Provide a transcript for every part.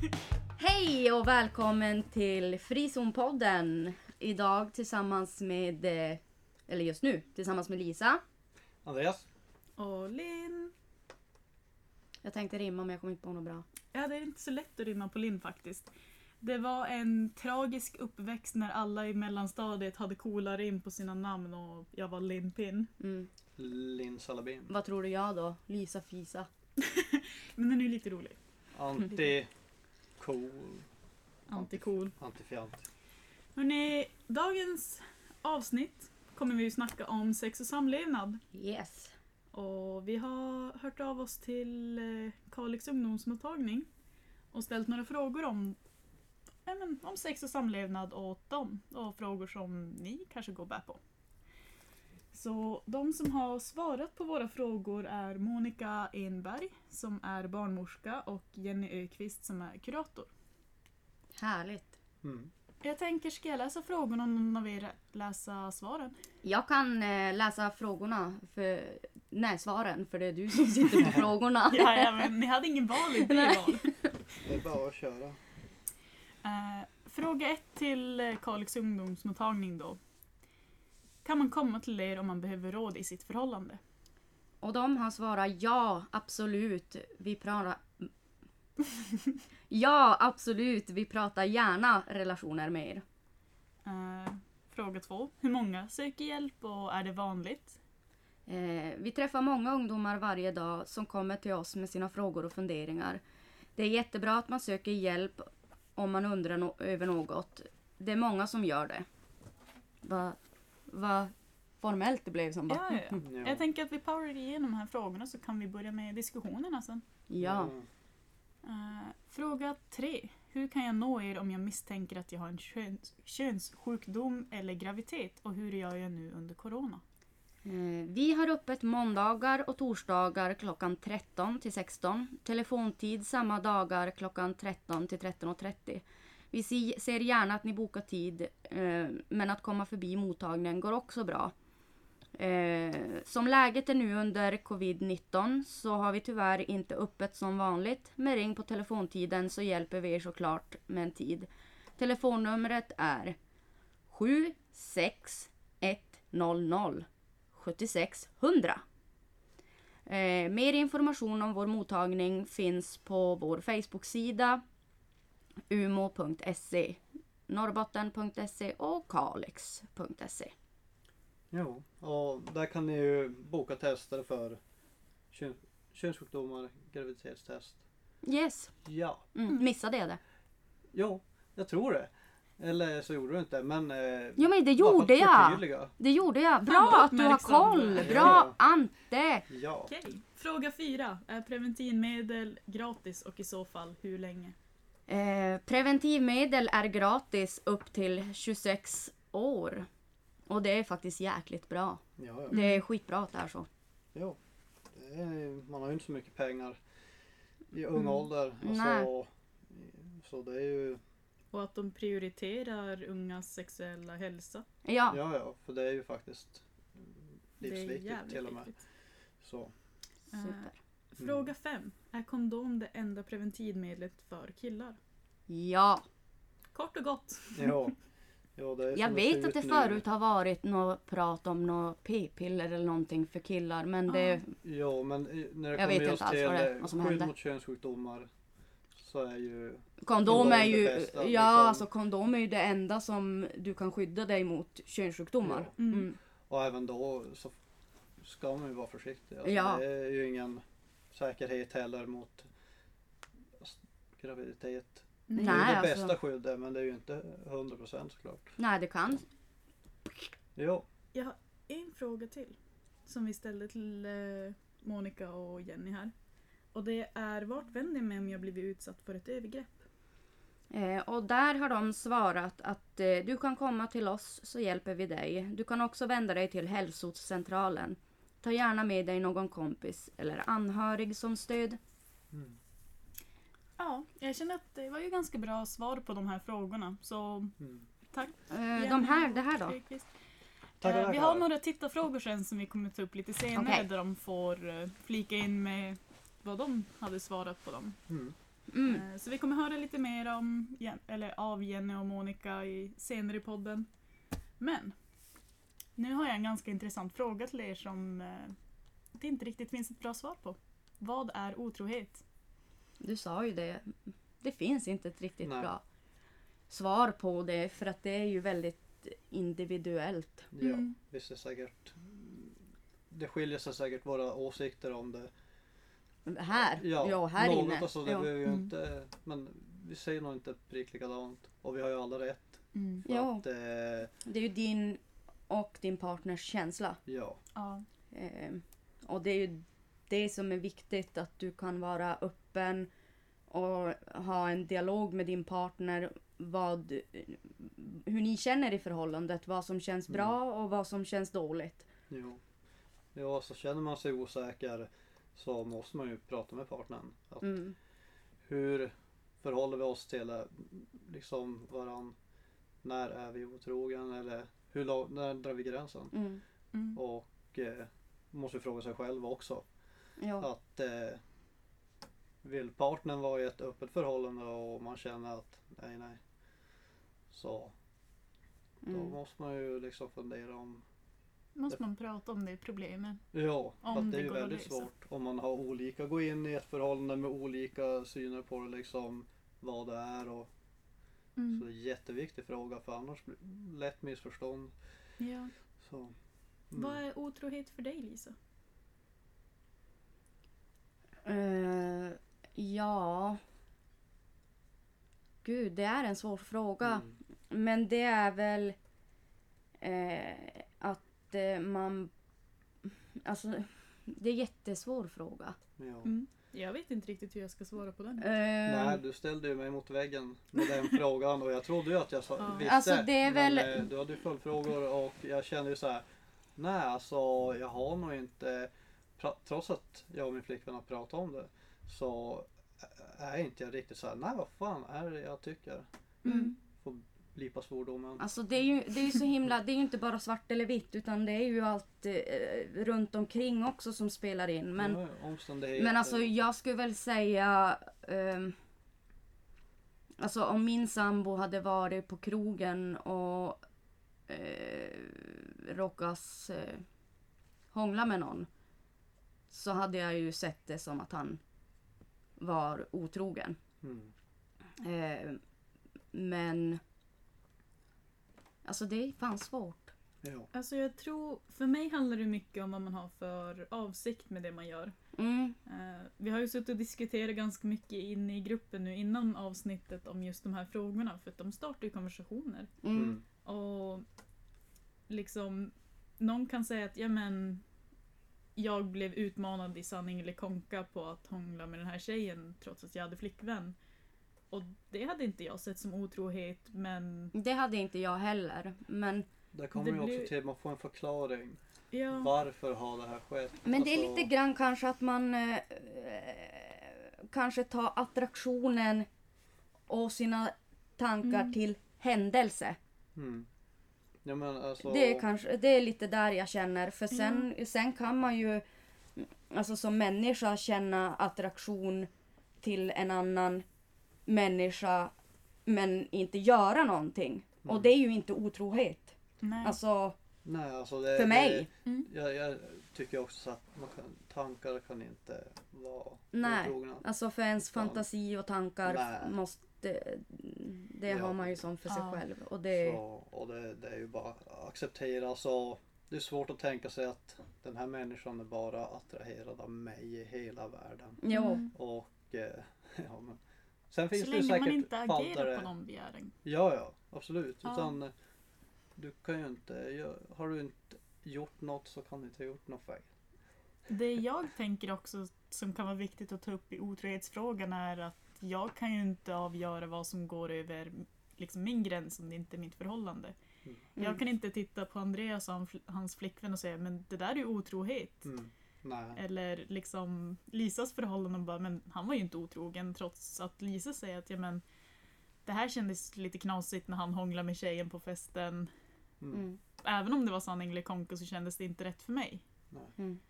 Hej och välkommen till Frizonpodden. Idag tillsammans med, eh, eller just nu, tillsammans med Lisa. Andreas? Och Linn. Jag tänkte rimma men jag kom inte på något bra. Ja, det är inte så lätt att rimma på Linn faktiskt. Det var en tragisk uppväxt när alla i mellanstadiet hade coola rim på sina namn och jag var Linn Pinn. Mm. Linn Salabim. Vad tror du jag då? Lisa Fisa. Men den är ju lite rolig. Anti... Cool. Anti-cool. Antifjant. Hörrni, dagens avsnitt kommer vi ju snacka om sex och samlevnad. Yes. Och vi har hört av oss till eh, Kalix ungdomsmottagning och ställt några frågor om, ja, men, om sex och samlevnad åt dem. Och frågor som ni kanske går bär på. Så de som har svarat på våra frågor är Monica Enberg som är barnmorska och Jenny Öqvist som är kurator. Härligt. Mm. Jag tänker, ska jag läsa frågorna om någon av er läsa svaren? Jag kan eh, läsa frågorna, för, nej svaren, för det är du som sitter på frågorna. Ja, ja, men ni hade ingen val i det val. Det är bara att köra. Eh, fråga ett till Kalix ungdomsmottagning då. Kan man komma till er om man behöver råd i sitt förhållande? Och de har svarat ja, absolut. Vi pratar... ja, absolut. Vi pratar gärna relationer med er. Eh, fråga två. Hur många söker hjälp och är det vanligt? Eh, vi träffar många ungdomar varje dag som kommer till oss med sina frågor och funderingar. Det är jättebra att man söker hjälp om man undrar no- över något. Det är många som gör det. Vad va formellt det blev som bara. Ja, ja, ja. Ja. Jag tänker att vi powerar igenom de här frågorna så kan vi börja med diskussionerna sen. Ja. Mm. Eh, fråga tre. Hur kan jag nå er om jag misstänker att jag har en köns- könssjukdom eller graviditet och hur gör jag nu under corona? Eh, Vi har öppet måndagar och torsdagar klockan 13 till 16. Telefontid samma dagar klockan 13 till 13.30. Vi ser gärna att ni bokar tid, eh, men att komma förbi mottagningen går också bra. Eh, som läget är nu under covid-19 så har vi tyvärr inte öppet som vanligt. Men ring på telefontiden så hjälper vi er såklart med en tid. Telefonnumret är 76100 7600. Eh, mer information om vår mottagning finns på vår Facebook-sida umo.se, norrbotten.se och kalix.se. Jo, och där kan ni ju boka tester för kön, könssjukdomar, graviditetstest. Yes, Ja, mm, missade jag det? jo, jag tror det. Eller så gjorde du inte, men... Eh, Jo men det gjorde jag! Det gjorde jag! Bra att du har koll! Bra Ja. Ante! Ja. Okej. Fråga fyra. Är preventivmedel gratis och i så fall hur länge? Eh, preventivmedel är gratis upp till 26 år. Och det är faktiskt jäkligt bra. Ja, ja. Det är skitbra att det är så. Jo. Det är, man har ju inte så mycket pengar i ung Mm. ålder. Och Nej. så, så det är ju, Och att de prioriterar ungas sexuella hälsa. Ja, ja ja, för det är ju faktiskt livsviktigt till och med. viktigt. Så. Super. Fråga fem. Är kondom det enda preventivmedlet för killar? Ja, Kort och gott. Ja. Ja, det är jag vet att det förut har varit något prat om något p-piller eller någonting för killar men det... Ja, men i- när det Jag vet kommer inte just till vad det- eh, vad som skydd hände. mot könssjukdomar så är ju Kondom Kondom är ju... det bästa, ja, liksom. alltså kondom är ju det enda som du kan skydda dig mot könssjukdomar. Ja. Mm. Mm. och även då så ska man ju vara försiktig. Alltså, Ja. Det är ju ingen säkerhet heller mot graviditet. Nej, det är det alltså. bästa skyddet men det är ju inte 100% såklart. Nej, det kan. Jo, Jag har en fråga till. Som vi ställde till eh, Monica och Jenny här. Och det är vart vänder jag mig om jag blivit utsatt för ett övergrepp? Eh, och där har de svarat att eh, du kan komma till oss så hjälper vi dig. Du kan också vända dig till hälsocentralen. Ta gärna med dig någon kompis eller anhörig som stöd. mm. Ja, jag känner att det var ju ganska bra svar på de här frågorna. Så Mm. tack. Eh, de här, det här då? Eh, vi har några tittarfrågor sen som vi kommer ta upp lite senare Okej. där de får eh, flika in med vad de hade svarat på dem. Mm. Mm. Eh, Så vi kommer höra lite mer om, eller av Jenny och Monica i, senare i podden. Men nu har jag en ganska intressant fråga till er som eh, det inte riktigt finns ett bra svar på. Vad är otrohet? Du sa ju det. Det finns inte ett riktigt Nej. bra svar på det för att det är ju väldigt individuellt. Ja, Mm. visst är säkert. Det skiljer sig säkert våra åsikter om det. Här, ja, här något inne. Alltså, det ja. ju Mm. inte, men vi säger nog inte prick likadant. Och vi har ju alla rätt. Mm. Ja. Att, eh, Det är ju din och din partners känsla. ja, Ja. Eh, och det är ju det som är viktigt att du kan vara öppen och ha en dialog med din partner vad, hur ni känner i förhållandet. Vad som känns Mm. bra och vad som känns dåligt. jo. Ja, så känner man sig osäker så måste man ju prata med partnern. Att Mm. Hur förhåller vi oss till eh, liksom varann? När är vi otrogen eller hur, la- när drar vi gränsen? Mm. Mm. Och eh, måste fråga sig själv också. Ja. Att eh, vill partnern vara i ett öppet förhållande och man känner att nej nej. Så då Mm. måste man ju liksom fundera om Måste man prata om det problemet? Ja, Om att det det är ju väldigt svårt om man har olika, gå in i ett förhållande med olika syner på det liksom vad det är och så Mm. det är en jätteviktig fråga för annars blir det lätt missförstånd. Ja. Så, mm. Vad är otrohet för dig Lisa? Eh, ja. Gud, det är en svår fråga. Mm. Men det är väl eh, att eh, man... Alltså, det är en jättesvår fråga. Ja. Jag vet inte riktigt hur jag ska svara på den. Eh, Nej, du ställde ju mig mot väggen med den frågan och jag trodde ju att jag sa, Ja. visste. Alltså, det är men, väl- eh, Du hade ju följdfrågor och jag kände ju så här. Nej, alltså jag har nog inte, trots att jag och min flickvän har pratat om det, så är inte jag riktigt så här. Nej, vad fan är det jag tycker? Mm. Blipa svordomen. Alltså det är ju det är ju så himla, det är ju inte bara svart eller vitt utan det är ju allt eh, runt omkring också som spelar in. Men, Ja, omständigheter. men alltså jag skulle väl säga ehm, Alltså om min sambo hade varit på krogen och eh, råkas eh, hångla med någon. Så hade jag ju sett det som att han var otrogen. Mm. Eh, men Alltså det är fan svårt. Ja. Alltså jag tror, för mig handlar det mycket om vad man har för avsikt med det man gör. Mm, Eh, vi har ju suttit och diskuterat ganska mycket inne i gruppen nu innan avsnittet om just de här frågorna för att de startar ju konversationer. mm, Mm. Och liksom, någon kan säga att ja men jag blev utmanad i sanning eller konka på att hångla med den här tjejen trots att jag hade flickvän. Och det hade inte jag sett som otrohet men Det hade inte jag heller. Men, Där kommer Det ju också blir- till att man får en förklaring. ja. Varför har det här skett? men det är Alltså, lite grann kanske att man eh, kanske tar attraktionen och sina tankar Mm. till händelse. Mm. Ja, men alltså, Det, är kanske, det är lite där jag känner. För sen, sen kan man ju alltså som människa känna attraktion till en annan människa men inte göra någonting. Och Mm. det är ju inte otrohet. Nej. Alltså Nej, alltså det, för mig. Mm. Det, jag, jag tycker också så att man kan, tankar kan inte vara Nej. otrogna. Alltså för ens Fan. fantasi och tankar Nej. måste... Det Ja. har man ju som för sig Ja. själv. Och det, Så, och det, det är ju bara att acceptera. Så det är svårt att tänka sig att den här människan är bara attraherad av mig i hela världen. jo. Mm. Och eh, ja, men, sen finns Så det länge säkert man inte agerar det- på någon begäran. Ja, ja, absolut. Ja. Utan eh, du kan ju inte, har du inte gjort något så kan du inte ha gjort något fel. Det jag tänker också som kan vara viktigt att ta upp i otrohetsfrågan är att jag kan ju inte avgöra vad som går över liksom min gräns om det inte är mitt förhållande. Mm. Jag kan inte titta på Andreas och han- hans flickvän och säga men det där är ju otrohet. Mm. Nej. Eller liksom Lisas förhållande och bara men han var ju inte otrogen trots att Lisa säger att ja men det här kändes lite knasigt när han hånglade med tjejen på festen. Mm. Mm. Även om det var sanning eller konka så kändes det inte rätt för mig. Nej. Mm.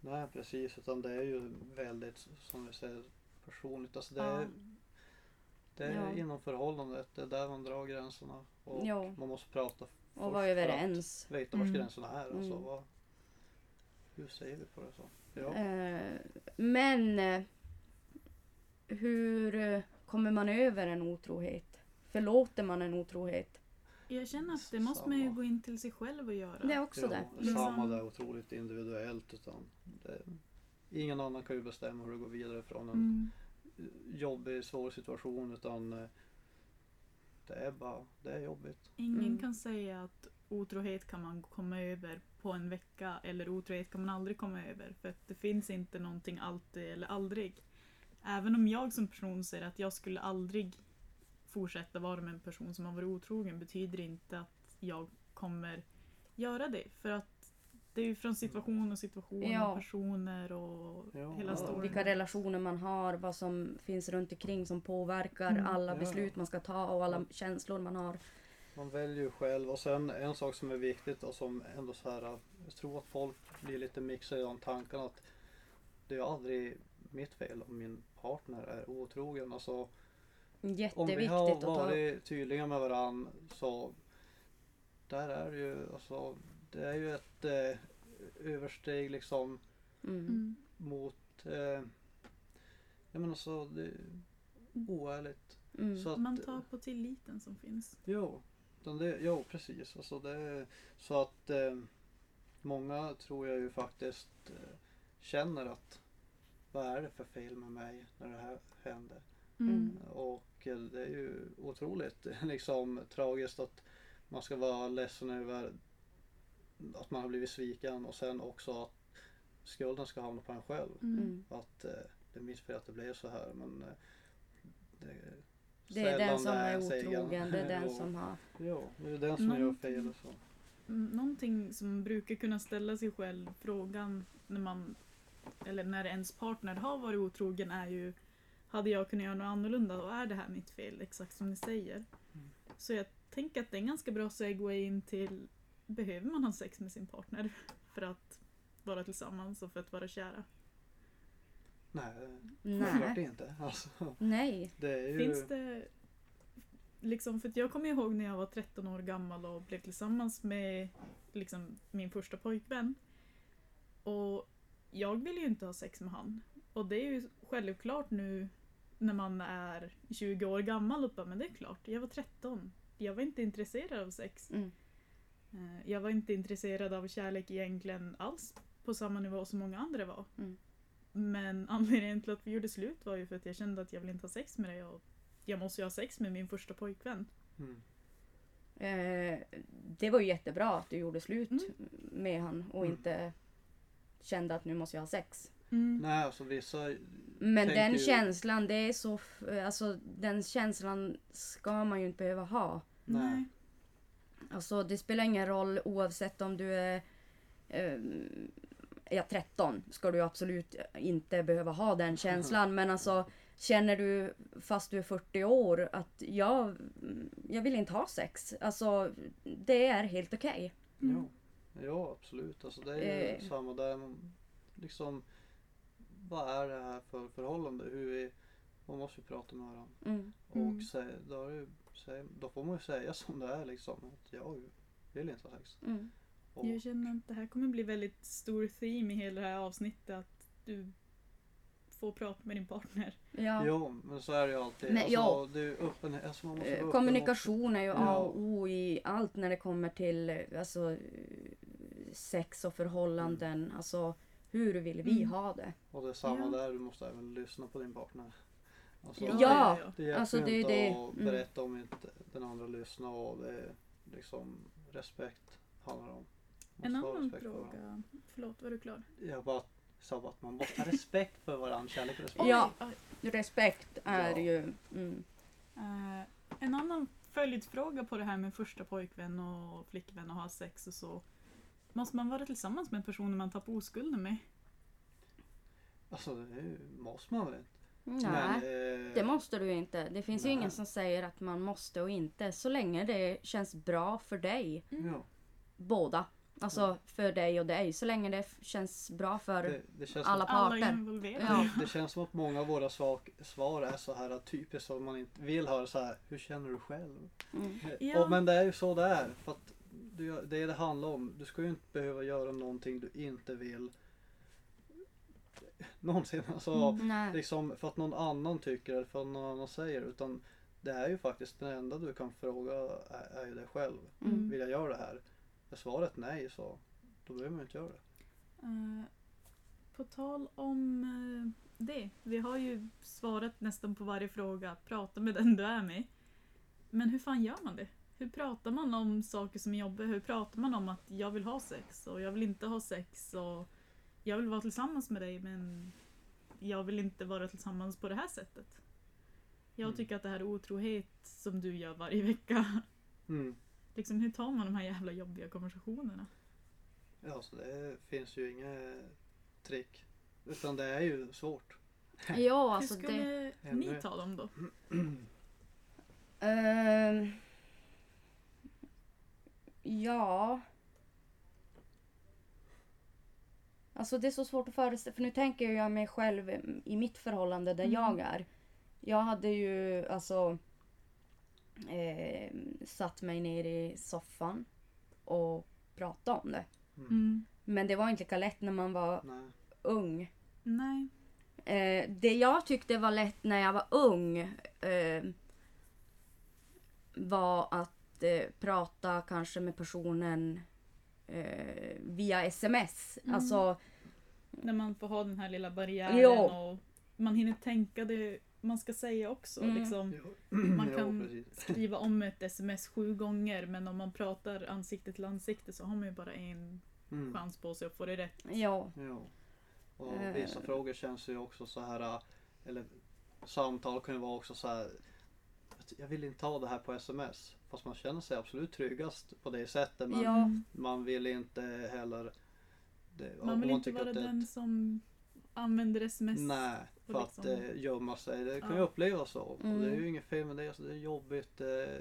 Nej precis, utan det är ju väldigt som vi säger personligt. Alltså det, Ja. är, det är Ja. inom förhållandet, det är där man drar gränserna. Och Ja. man måste prata Och vara överens. Veta var Mm. gränserna är. Alltså, Mm. Ser vi på det? så? Ja. Eh, men eh, hur eh, kommer man över en otrohet? Förlåter man en otrohet? Jag känner att det måste man ju gå in till sig själv och göra. Det är också Jo, det. Liksom- Samma där otroligt individuellt. Utan det, ingen annan kan ju bestämma hur du går vidare från en Mm. jobbig, svår situation. Utan det är bara, det är jobbigt. Ingen Mm. kan säga att otrohet kan man komma över på en vecka eller otrohet kan man aldrig komma över. För att det finns inte någonting alltid eller aldrig. Även om jag som person säger att jag skulle aldrig fortsätta vara med en person som har varit otrogen betyder inte att jag kommer göra det. För att det är ju från situation och situation Ja. och personer och Ja. hela storyn. Vilka relationer man har, vad som finns runt omkring som påverkar Mm. alla Ja. beslut man ska ta och alla känslor man har. Man väljer ju själv och sen en sak som är viktigt och som ändå så här, jag tror att folk blir lite mixade i de tankarna att det är aldrig mitt fel om min partner är otrogen. Alltså, om vi har varit tydliga med varandra så där är det ju, alltså, det är ju ett eh, översteg liksom Mm. Mm. mot, eh, jag menar så, det är oärligt. Mm. Så att, Man tar på tilliten som finns. Jo, utan det, jo precis. Alltså det, så att eh, många tror jag ju faktiskt eh, känner att vad är det för fel med mig när det här händer? Mm. Och eh, det är ju otroligt liksom tragiskt att man ska vara ledsen över att man har blivit sviken och sen också att skulden ska hamna på en själv. Mm. Mm. Att eh, det är mitt fel att det blev så här men eh, det, Det är den som är otrogen, det är den som har... Jo, det är den som gör Någonting- fel. och Så. Mm, Någonting som brukar kunna ställa sig själv frågan när man eller när ens partner har varit otrogen är ju hade jag kunnat göra något annorlunda och är det här mitt fel? Exakt som ni säger. Mm. Så jag tänker att det är en ganska bra segway in till behöver man ha sex med sin partner för att vara tillsammans och för att vara kära? Nej, självklart Nej. inte. Alltså, Nej. det är ju... Finns det liksom, för jag kommer ihåg när jag var 13 år gammal och blev tillsammans med liksom, min första pojkvän. Och jag ville ju inte ha sex med han. Och det är ju självklart nu när man är 20 år gammal och bara, men det är klart, jag var 13. Jag var inte intresserad av sex. Mm. Eh, Jag var inte intresserad av kärlek egentligen alls på samma nivå som många andra var. Mm. Men anledningen till att vi gjorde slut var ju för att jag kände att jag ville inte ha sex med dig och jag måste ju ha sex med min första pojkvän. Mm. Eh, det var ju jättebra att du gjorde slut Mm. med han och Mm. inte kände att nu måste jag ha sex. Nej, alltså vissa... Men den ju- känslan, det är så... Alltså den känslan ska man ju inte behöva ha. Nej. Alltså det spelar ingen roll oavsett om du är... Eh, ja, 13 ska du absolut inte behöva ha den känslan. Men alltså känner du fast du är 40 år att jag, jag vill inte ha sex. Alltså det är helt okej. Mm. Jo. jo, absolut. Alltså, det är ju Eh. samma där. Liksom, vad är det här för förhållande? Hur vi, man måste ju prata med varandra. Mm. Mm. Och säga, då, är det, säg- då får man ju säga som det är liksom. Att jag vill inte ha sex. Mm. Och, Jag känner att det här kommer bli väldigt stor theme i hela det här avsnittet. Att du får prata med din partner. Ja. Jo, men så är det ju alltid. Men alltså, ja. det är öppen, alltså man måste Eh, Kommunikation är ju A och O i allt när det kommer till alltså, sex och förhållanden. Alltså hur vill vi Mm. ha det? Och det är samma Ja. där, du måste även lyssna på din partner. Alltså, Ja. Det hjälper Alltså, det är inte det. att Mm. berätta om inte den andra lyssnar och det är liksom respekt handlar om. En annan fråga. Förlåt, var du klar? Jag bara sa bara att man måste ha respekt för varandra, kärlek och respekt. Ja. Respekt är Ja. ju... Mm. Eh, en annan följdfråga på det här med första pojkvän och flickvän och ha sex och så. Måste man vara tillsammans med en person man tappar oskulden med? Alltså det ju, måste man väl inte? Nej, Men, eh, det måste du inte. Det finns ju nej. ingen som säger att man måste och inte. Så länge det känns bra för dig, Ja. båda. Alltså för dig och dig. Så länge det känns bra för Det, det, känns alla som, Alla parter. involverade. Ja. det känns som att många av våra svak, svar är så här typiskt som man inte vill höra så här. Hur känner du själv? Mm. Ja. Och, men det är ju så det är. För att du, det är det handlar om. Du ska ju inte behöva göra någonting du inte vill. Någonsin. Alltså, Mm. Nej. liksom för att någon annan tycker eller för att någon annan säger. Utan det är ju faktiskt det enda du kan fråga är, är ju dig själv. Mm. Vill jag göra det här? Är svaret nej så då behöver man inte göra det. Eh, på tal om eh, det. Vi har ju svarat nästan på varje fråga. Prata med den du är med. Men hur fan gör man det? Hur pratar man om saker som är jobbiga? Hur pratar man om att jag vill ha sex och jag vill inte ha sex och jag vill vara tillsammans med dig men jag vill inte vara tillsammans på det här sättet. Jag Mm. tycker att det här är otrohet som du gör varje vecka. Mm. Liksom, hur tar man de här jävla jobbiga konversationerna? Ja, så det finns ju inga trick. Utan det är ju svårt. Ja, alltså hur det... skulle ni Ännu- ta dem då? Ehm, ja. Alltså det är så svårt att föreställa för nu tänker jag mig själv i mitt förhållande där Mm. jag är. Jag hade ju alltså eh, satt mig ner i soffan och pratat om det. Mm. Men det var inte lika lätt när man var Nej. ung. Nej. Eh, det jag tyckte var lätt när jag var ung eh, var att eh, prata kanske med personen eh, via sms. Mm. Alltså, När man får ha den här lilla barriären Ja. och man hinner tänka det man ska säga också. Mm. Liksom. Man kan precis. skriva om ett sms sju gånger men om man pratar ansikte till ansikte så har man ju bara en Mm. chans på sig att få det rätt. ja. Jo. Och Eh. vissa frågor känns ju också så här, äh, eller samtal kan ju vara också så här. Jag vill inte ha det här på sms. Fast man känner sig absolut tryggast på det sättet. Men Ja. man vill inte heller. Det, Man vill inte tycker vara den som använder sms. Nej, för att liksom- eh, gömma sig. Det kan Ja. ju upplevas så. Och det är Mm. ju inget fel med det. Alltså, det är jobbigt. Eh,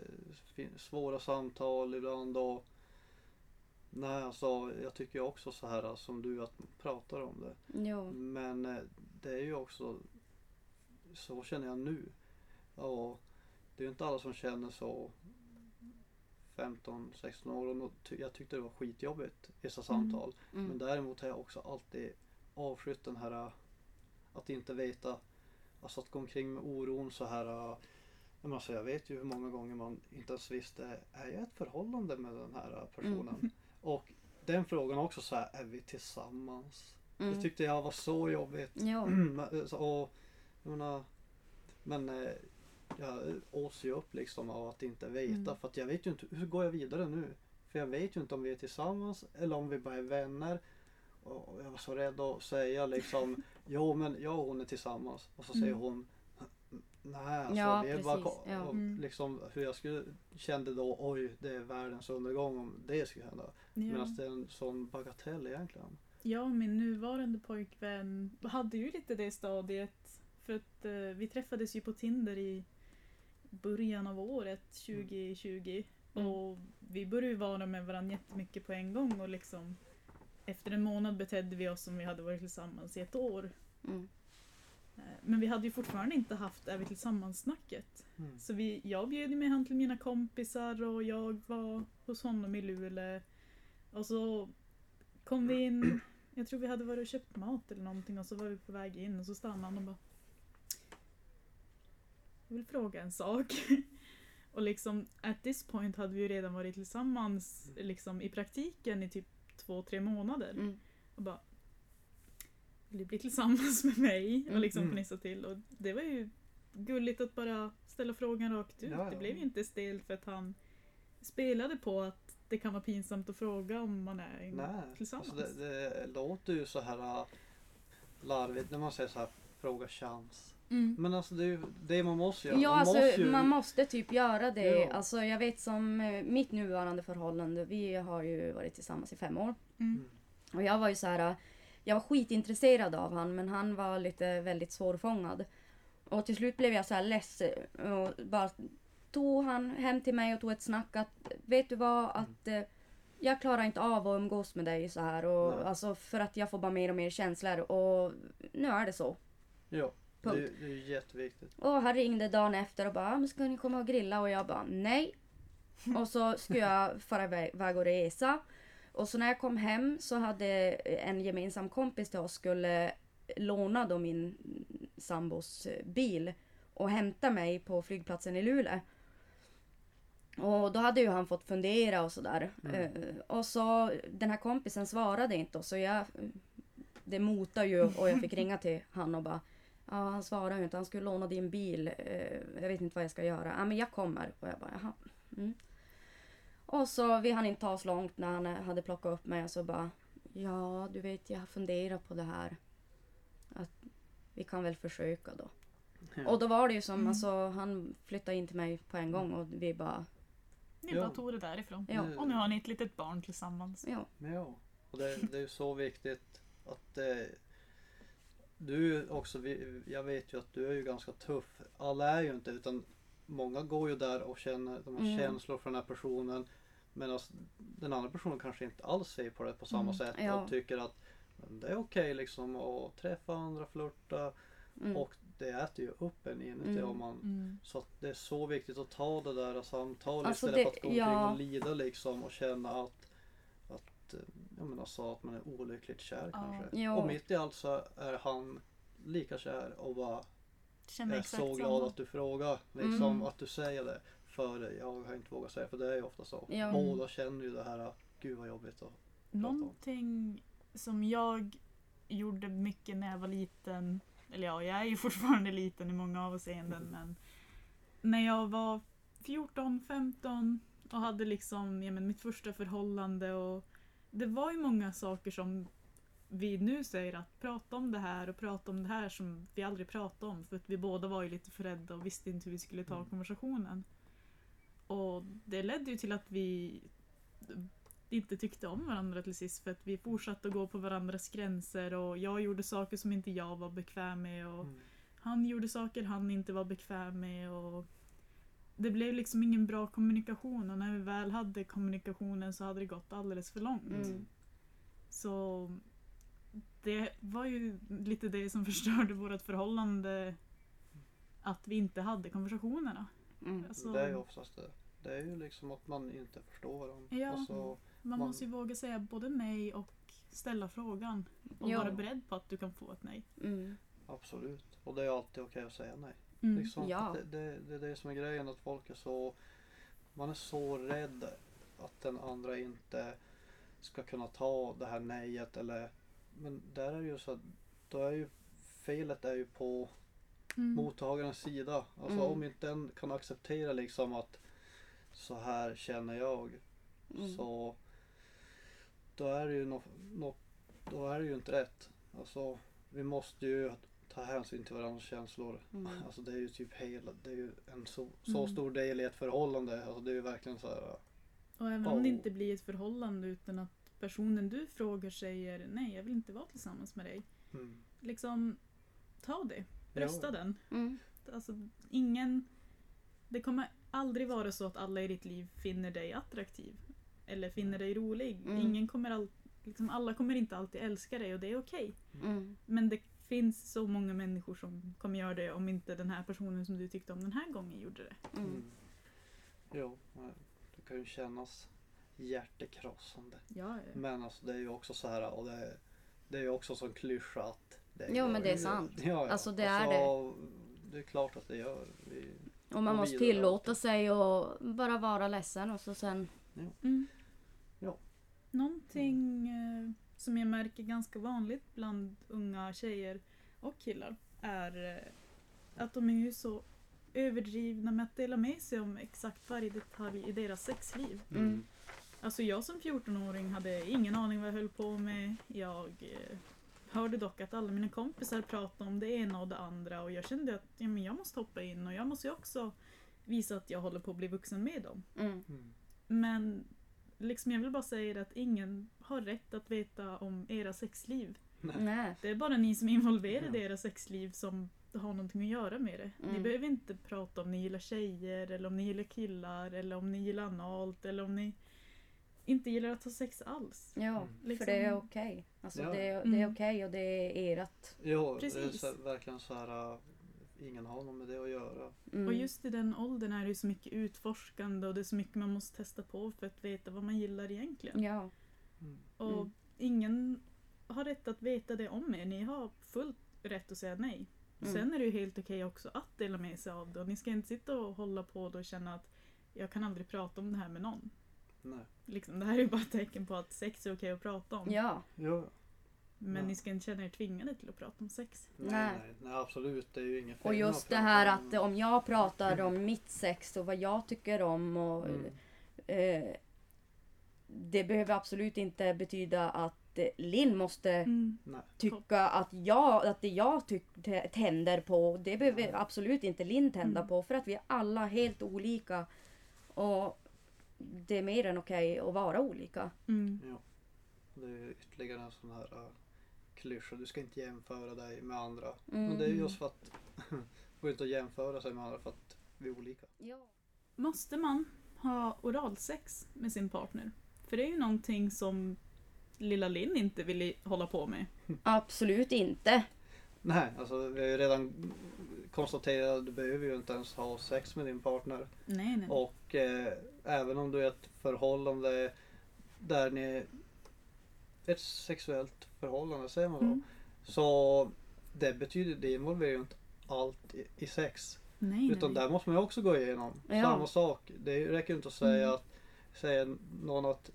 fin- svåra samtal ibland. Och, nej, alltså, jag tycker också så här som du att pratar om det. ja. Men eh, det är ju också så känner jag nu. Och det är ju inte alla som känner så 15-16 år och jag tyckte det var skitjobbigt vissa samtal. Men Mm. däremot har jag också alltid avskytt den här att inte veta, alltså att gå omkring med oron så här. äh, men alltså jag vet ju hur många gånger man inte ens visste, är jag ett förhållande med den här äh, personen? Mm. Och den frågan också så här, är vi tillsammans? Det Mm. tyckte jag var så jobbigt. Ja. Så- och, jag menar, men jag ås ju upp liksom av att inte veta. Mm. För att jag vet ju inte, hur går jag vidare nu? För jag vet ju inte om vi är tillsammans eller om vi bara är vänner. Och jag var så rädd att säga liksom, jo men jag och hon är tillsammans. Och så säger Mm. hon, nej alltså Ja, vi är bara precis, ko- ja. Mm. liksom hur jag skulle, kände då, oj det är världens undergång om det skulle hända. Ja. Medan det är en sån bagatell egentligen. Jag och min nuvarande pojkvän hade ju lite det stadiet. För att eh, vi träffades ju på Tinder i början av året 2020. Mm. Och vi började ju vara med varandra jättemycket på en gång och liksom efter en månad betedde vi oss som vi hade varit tillsammans i ett år. Mm. Eh, Men vi hade ju fortfarande inte haft Är vi tillsammans-snacket. Mm. Så vi, jag bjöd med han till mina kompisar och jag var hos honom i Luleå. Och så kom vi in, jag tror vi hade varit och köpt mat eller någonting och så var vi på väg in och så stannade han och bara Jag vill fråga en sak. Och liksom at this point hade vi ju redan varit tillsammans liksom i praktiken i typ två, tre månader. Mm. Och bara Vill du bli tillsammans med mig? Och Mm. liksom Mm. fnissa till. Och det var ju gulligt att bara ställa frågan rakt ut. Ja, ja. Det blev ju inte stelt för att han spelade på att det kan vara pinsamt att fråga om man är Nej, tillsammans. alltså det, det låter ju så här äh, larvigt när man säger så här fråga chans. Mm. Men alltså det är det man måste göra. Ja, man alltså måste ju, man måste typ göra det. Ja. Alltså jag vet som eh, mitt nuvarande förhållande, vi har ju varit tillsammans i fem år. Mm. Och jag var ju så här, eh, jag var skitintresserad av han men han var lite väldigt svårfångad. Och till slut blev jag så här less och bara tog han hem till mig och tog ett snack att vet du vad att eh, jag klarar inte av att umgås med dig så här. Och, Nej. alltså, för att jag får bara mer och mer känslor. Och nu är det så. Ja, Punkt. det är ju jätteviktigt. Och han ringde dagen efter och bara, "Ah, men ska ni komma och grilla? Och jag bara, nej. Och så skulle jag fara iväg och resa. Och så när jag kom hem så hade en gemensam kompis till oss skulle låna då min sambos bil och hämta mig på flygplatsen i Luleå. Och då hade ju han fått fundera och sådär. Eh, Och så den här kompisen svarade inte och så jag det motade ju och jag fick ringa till han och bara Ja, han svarar ju inte. Han skulle låna din bil. Eh, jag vet inte vad jag ska göra. Ja, men jag kommer. Och jag bara, jaha. Mm. Och så vi hann inte ta oss långt när han eh, hade plockat upp mig och så bara, ja, du vet, jag har funderat på det här. Att vi kan väl försöka då. Ja. Och då var det ju som, Mm. alltså, han flyttade in till mig på en gång och vi bara, Ni bara tog det därifrån. Ja. Och nu har ni ett litet barn tillsammans. ja. Ja, och det, det är ju så viktigt att eh, du också, jag vet ju att du är ju ganska tuff. Alla är ju inte utan många går ju där och känner de här Mm. känslor för den här personen. Medan den andra personen kanske inte alls ser på det på samma Mm, sätt ja. och tycker att men det är okej liksom att träffa andra, flirta Mm. och det äter ju upp en inuti Mm. om man Mm. så att det är så viktigt att ta det där samtalet Alltså istället det- för att gå omkring ja. och lida liksom och känna att, att, eh, jag menar, så att man är olyckligt kär Ja. kanske. Ja. Och mitt i allt så är han lika kär och bara Känner är exakt så glad samma. att du frågar. Liksom Mm. att du säger det. För jag har inte vågat säga för det är ju ofta så. Ja. Båda känner ju det här, gud vad jobbigt att om. Någonting som jag gjorde mycket när jag var liten, eller ja, jag är ju fortfarande liten i många avseenden, Mm. men när jag var 14, 15 och hade liksom ja, men mitt första förhållande och det var ju många saker som vi nu säger att prata om det här och prata om det här som vi aldrig pratade om för att vi båda var ju lite för rädda och visste inte hur vi skulle ta Mm. konversationen. Och det ledde ju till att vi inte tyckte om varandra till sist för att vi fortsatte att gå på varandras gränser och jag gjorde saker som inte jag var bekväm med och Mm. han gjorde saker han inte var bekväm med och det blev liksom ingen bra kommunikation och när vi väl hade kommunikationen så hade det gått alldeles för långt. Mm. Så det var ju lite det som förstörde vårt förhållande att vi inte hade konversationerna. Mm. Alltså, Det är ju oftast det. Det är ju liksom att man inte förstår varandra. Ja. Alltså, man man- måste ju våga säga både nej och ställa frågan och Ja. vara beredd på att du kan få ett nej. Mm. absolut. Och det är alltid okej att säga nej. Mm. Liksom, Ja. det, det, det är det som är grejen att folk är så Man är så rädd att den andra inte ska kunna ta det här nejet eller Men där är det ju så att då är ju felet är ju på Mm. mottagarens sida. Alltså Mm. om inte den kan acceptera liksom att så här känner jag Mm. så då är det ju nå nå- då är det ju inte rätt. Alltså vi måste ju ta hänsyn till varandras känslor. Mm. Alltså det är ju typ hela, det är ju en så, så Mm. stor del i ett förhållande. Alltså det är ju verkligen så här. Och även om det Oh. inte blir ett förhållande utan att personen du frågar säger nej, jag vill inte vara tillsammans med dig. Mm. Liksom, ta det. Rösta Ja. den. Mm. Alltså, ingen... Det kommer aldrig vara så att alla i ditt liv finner dig attraktiv. Eller finner dig rolig. Mm. Ingen kommer all, liksom, alla kommer inte alltid älska dig och det är okej. Mm. Men det finns så många människor som kommer göra det om inte den här personen som du tyckte om den här gången gjorde det. Mm. Mm. Jo, det kan ju kännas hjärtekrossande. Ja, Men alltså det är ju också så här och det, det är ju också som klyscha att det Jo, men det är sant. Ja, ja. Alltså, det är det. Det är klart att det gör. Vi, Och man måste tillåta sig och bara vara ledsen och så sen... Mm. Ja. Någonting eh, som jag märker ganska vanligt bland unga tjejer och killar är eh, att de är ju så överdrivna med att dela med sig om exakt varje detalj i deras sexliv. Mm. Alltså jag som 14-åring hade ingen aning vad jag höll på med. Jag eh, hörde dock att alla mina kompisar pratade om det ena och det andra och jag kände att ja, men jag måste hoppa in och jag måste ju också visa att jag håller på att bli vuxen med dem. Mm. Mm. Men liksom jag vill bara säga det att ingen har rätt att veta om era sexliv. Nej. Det är bara ni som är involverade i Ja. era sexliv som har någonting att göra med det. Ni Mm. behöver inte prata om ni gillar tjejer eller om ni gillar killar eller om ni gillar analt eller om ni... inte gillar att ha sex alls. Ja, Mm. för Liksom- det är okej. Alltså Ja. det, det är Mm. okej och det är ert. Jo, det Precis. är så, verkligen så här. Ingen har något med det att göra. Mm. Och just i den åldern är det ju så mycket utforskande och det är så mycket man måste testa på för att veta vad man gillar egentligen. Ja. Mm. Och Mm. ingen har rätt att veta det om er. Ni har fullt rätt att säga nej. Mm. Sen är det ju helt okej också att dela med sig av det. Och ni ska inte sitta och hålla på och känna att jag kan aldrig prata om det här med någon. Nej. Liksom, det här är ju bara ett tecken på att sex är okej att prata om. Ja. Jo. Men Ja. ni ska inte känna er tvingade till att prata om sex. Nej, Nej. nej, nej, absolut. Det är ju ingen Och fel just att det här om- att om jag pratar om mitt sex och vad jag tycker om och Mm. eh, Det behöver absolut inte betyda att Linn måste Mm. Nej. tycka att, jag, att det jag tyck- tänder på, det behöver Nej. absolut inte Linn tända Mm. på för att vi är alla helt olika. Och det är mer än okej att vara olika. Mm. Ja. Det är ju ytterligare en sån här uh, klyscha. Du ska inte jämföra dig med andra. Mm. Men det är ju just för att det går inte att jämföra sig med andra för att vi är olika. Ja. Måste man ha oralsex med sin partner? För det är ju någonting som lilla Linn inte vill hålla på med. Absolut inte. Nej, alltså vi har ju redan konstaterat att du behöver ju inte ens ha sex med din partner. Nej, nej. Och eh, även om du är i ett förhållande där ni ett sexuellt förhållande säger man då. Mm. Så det betyder, det involverar ju inte allt i, i sex. nej, Utan nej. där måste man ju också gå igenom. Ja. Samma sak. Det räcker inte att säga Mm. att säga någon att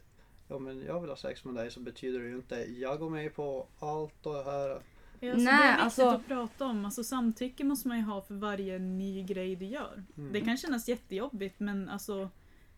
ja men jag vill ha sex med dig så betyder det ju inte jag går med på allt det här. Ja, alltså, Nej, det är viktigt alltså- att prata om. Alltså, samtycke måste man ju ha för varje ny grej du gör. Mm. Det kan kännas jättejobbigt men alltså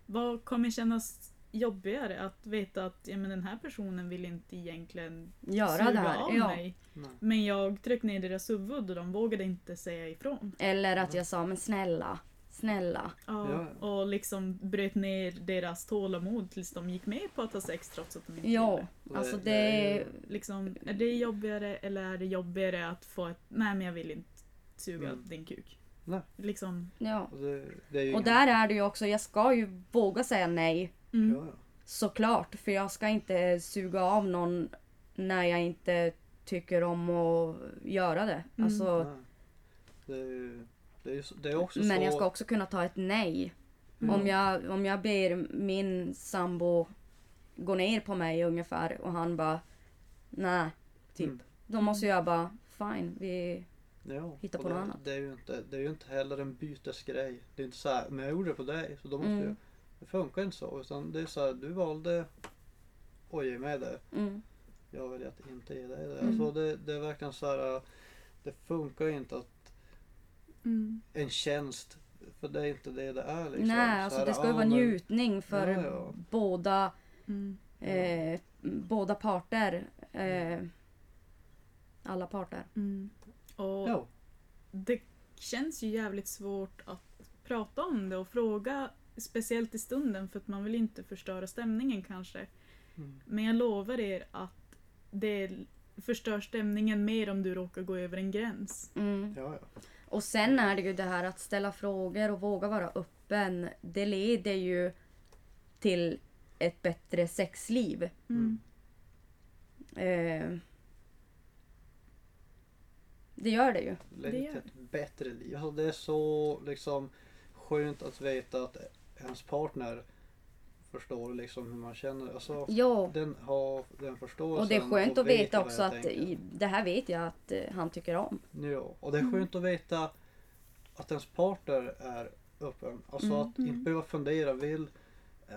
vad kommer kännas jobbigare? Att veta att ja, men den här personen vill inte egentligen Göra det här. av Ja. mig. Nej. Men jag tryckte ner deras huvud och de vågade inte säga ifrån. Eller att jag sa men snälla, snälla. Ja, Ja. Och liksom bröt ner deras tålamod tills de gick med på att ha sex trots att de inte Ja, ville. Det- alltså det är. Liksom, är det jobbigare eller är det jobbigare att få ett nej men jag vill inte suga Mm. din kuk? Nej. Liksom, Ja. Och det, det är ju Och där är det ju också, jag ska ju våga säga nej. Mm. Ja, ja. Såklart, för jag ska inte suga av någon när jag inte tycker om att göra det. Mm. Alltså. Det är, det är, det är också men så. jag ska också kunna ta ett nej. Mm. Om, jag, om jag ber min sambo gå ner på mig ungefär och han bara nej, typ. Mm. Då måste jag bara fine, vi... Ja, hitta och på det, något annat. Det är, ju inte, det är ju inte heller en bytesgrej. Det är inte så här, men jag gjorde det på dig så då måste Mm. jag. Det funkar inte så. Utan det är så här, du valde att ge mig det. Mm, Jag väljer att inte ge dig det. Mm. Alltså det, det är verkligen så här. Det funkar ju inte att Mm. en tjänst. För det är inte det det är. Liksom. nej, Så alltså här, det ska ju ja, vara men- njutning för Ja, ja. båda Mm. eh, båda parter. Eh, alla parter. Mm. Och Ja, det känns ju jävligt svårt att prata om det och fråga, speciellt i stunden för att man vill inte förstöra stämningen kanske. mm. Men jag lovar er att det förstör stämningen mer om du råkar gå över en gräns. Mm. ja, ja. Och sen är det ju det här att ställa frågor och våga vara öppen. Det leder ju till ett bättre sexliv. Mm. Eh, det gör det ju. Det till gör ett bättre liv. Alltså det är så liksom skönt att veta att ens partner förstår liksom hur man känner. Alltså, Ja, den har den förståelsen. och det är skönt att vet veta också att tänker. det här vet jag att eh, han tycker om. Ja, och det är skönt att veta att ens partner är öppen. Alltså Mm. att inte behöva fundera. Vill eh,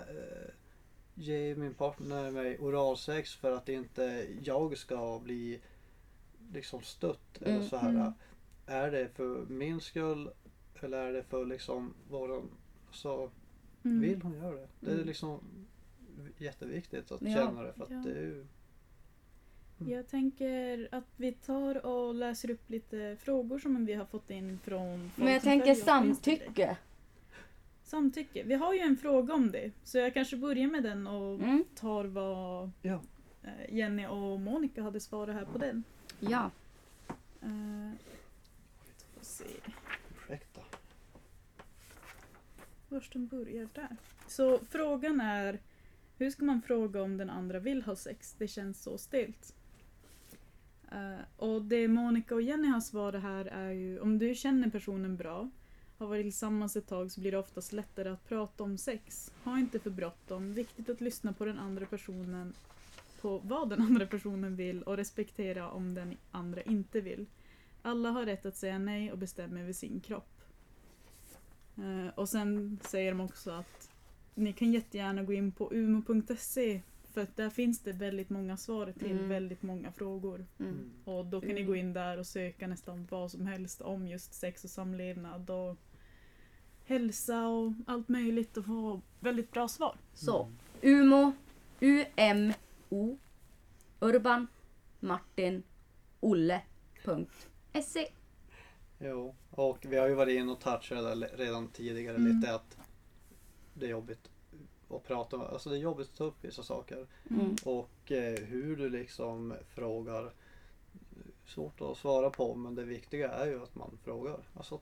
ge min partner mig oralsex för att inte jag ska bli liksom stött. Eller Mm, så här. mm. Är det för min skull eller är det för liksom våran... Så Mm. vill hon göra det. Det är Mm. liksom jätteviktigt att Ja, känna det. För att ja. det är ju... Mm. Jag tänker att vi tar och läser upp lite frågor som vi har fått in från folk Men jag tänker samtycke. Samtycke. Vi har ju en fråga om det. Så jag kanske börjar med den och Mm, tar vad Ja. eh, Jenny och Monica hade svarat här på den. ja. Uh, se var den börjar där. Så frågan är Hur ska man fråga om den andra vill ha sex? Det känns så stelt. Uh, och det Monica och Jenny har svarat här är ju om du känner personen bra, har varit tillsammans ett tag så blir det oftast lättare att prata om sex. Ha inte för bråttom. Viktigt att lyssna på den andra personen på vad den andra personen vill och respektera om den andra inte vill. Alla har rätt att säga nej och bestämma över sin kropp. Eh, och sen säger de också att ni kan jättegärna gå in på umo.se för att där finns det väldigt många svar till Mm. väldigt många frågor. Mm. Och då kan ni Mm. gå in där och söka nästan vad som helst om just sex och samlevnad och hälsa och allt möjligt och få väldigt bra svar. Så, Umo, U-M-O, Urban, Martin, Olle.se. Jo, och vi har ju varit inne och touchat det redan tidigare Mm. lite att det är jobbigt att prata om. Alltså det är jobbigt att ta upp vissa saker. Mm. Och eh, hur du liksom frågar. Svårt att svara på men det viktiga är ju att man frågar. Alltså,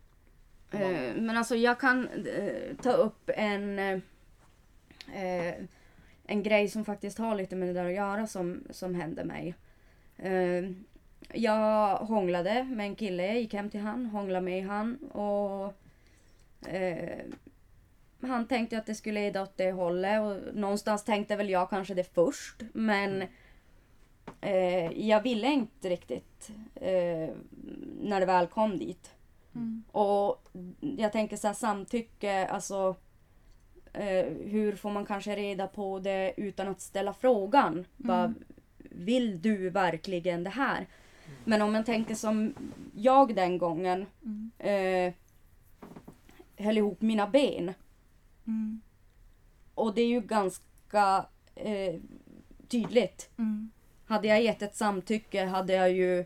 man, Eh, men alltså jag kan eh, ta upp en eh, eh, en grej som faktiskt har lite med det där att göra som, som hände mig. Jag hånglade med en kille, jag gick hem till han, hånglade med han och eh, han tänkte att det skulle leda åt det hållet och någonstans tänkte väl jag kanske det först men eh, jag ville inte riktigt eh, när det väl kom dit. Mm. Och jag tänker så här samtycke, alltså eh, hur får man kanske reda på det utan att ställa frågan? Bara, vill du verkligen det här? Men om man tänker som jag den gången Mm. eh, höll ihop mina ben. Mm. Och det är ju ganska eh, tydligt. Mm. Hade jag gett ett samtycke hade jag ju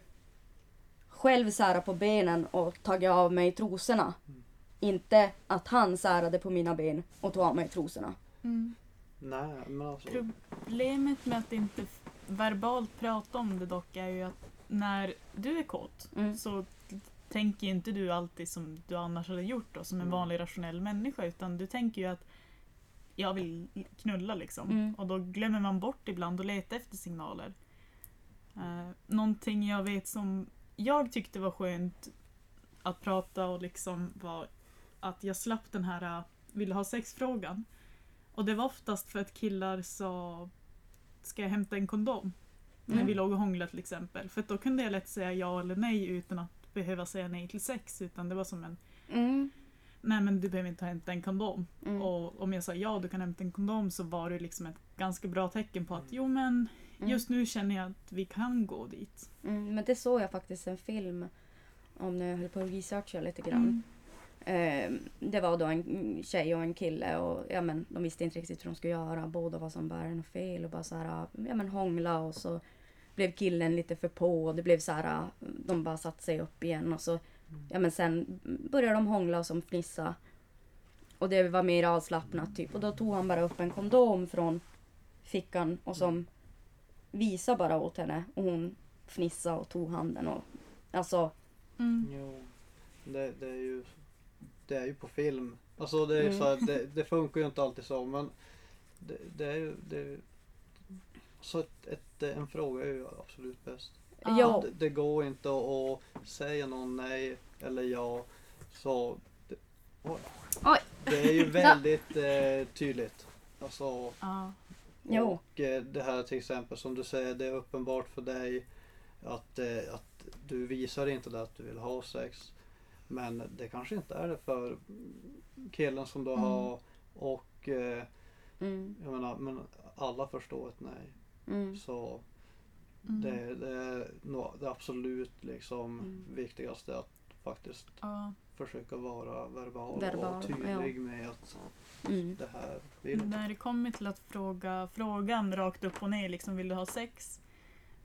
själv särat på benen och tagit av mig trosorna. Inte att han särade på mina ben och tog av mig trosorna. Mm. nej men alltså. Problemet med att inte verbalt prata om det dock är ju att när du är kåt Mm. så tänker inte du alltid som du annars hade gjort då, som en Mm. vanlig rationell människa utan du tänker ju att jag vill knulla liksom. Mm. Och då glömmer man bort ibland att leta efter signaler. Uh, någonting jag vet som jag tyckte var skönt att prata och liksom var att jag slapp den här uh, vill ha sex-frågan. Och det var oftast för att killar sa ska jag hämta en kondom? När Mm. vi låg och hånglade till exempel. För då kunde jag lätt säga ja eller nej utan att behöva säga nej till sex. Utan det var som en Mm. nej men du behöver inte hämta en kondom. Mm. Och om jag sa ja du kan hämta en kondom så var det liksom ett ganska bra tecken på att jo men Mm. just nu känner jag att vi kan gå dit. Mm, men det såg jag faktiskt en film om när jag höll på att researcha lite grann. Eh, det var då en tjej och en kille och ja, men, de visste inte riktigt hur de skulle göra. Båda var som bär och fel och bara så här, ja, men, hångla och så blev killen lite för på och det blev så här, de bara satte sig upp igen och så ja, men sen började de hångla och som fnissa. Och det var mer avslappnat typ och då tog han bara upp en kondom från fickan och som visade bara åt henne och hon fnissade och tog handen och alltså Mm. Jo, det, det är ju det är ju på film. Alltså det är Mm. så här, det, det funkar ju inte alltid så men det, det är ju det, så ett, ett, en fråga är ju absolut bäst. Ja. Det, det går inte att, säga någon nej eller ja. Så det, oj. Oj. det är ju väldigt eh, tydligt. Alltså, Ja. Och eh, det här till exempel som du säger, det är uppenbart för dig att, eh, att du visar inte det att du vill ha sex. Men det kanske inte är det för killen som du Mm. har. Och eh, Mm, jag menar, men alla förstår ett nej. Mm, Så Mm. det, det är nog det absolut liksom Mm. viktigaste att faktiskt Ja. försöka vara verbal, Verbal, och tydlig med att mm, det här vill. När det kommer till att fråga frågan rakt upp och ner, liksom vill du ha sex?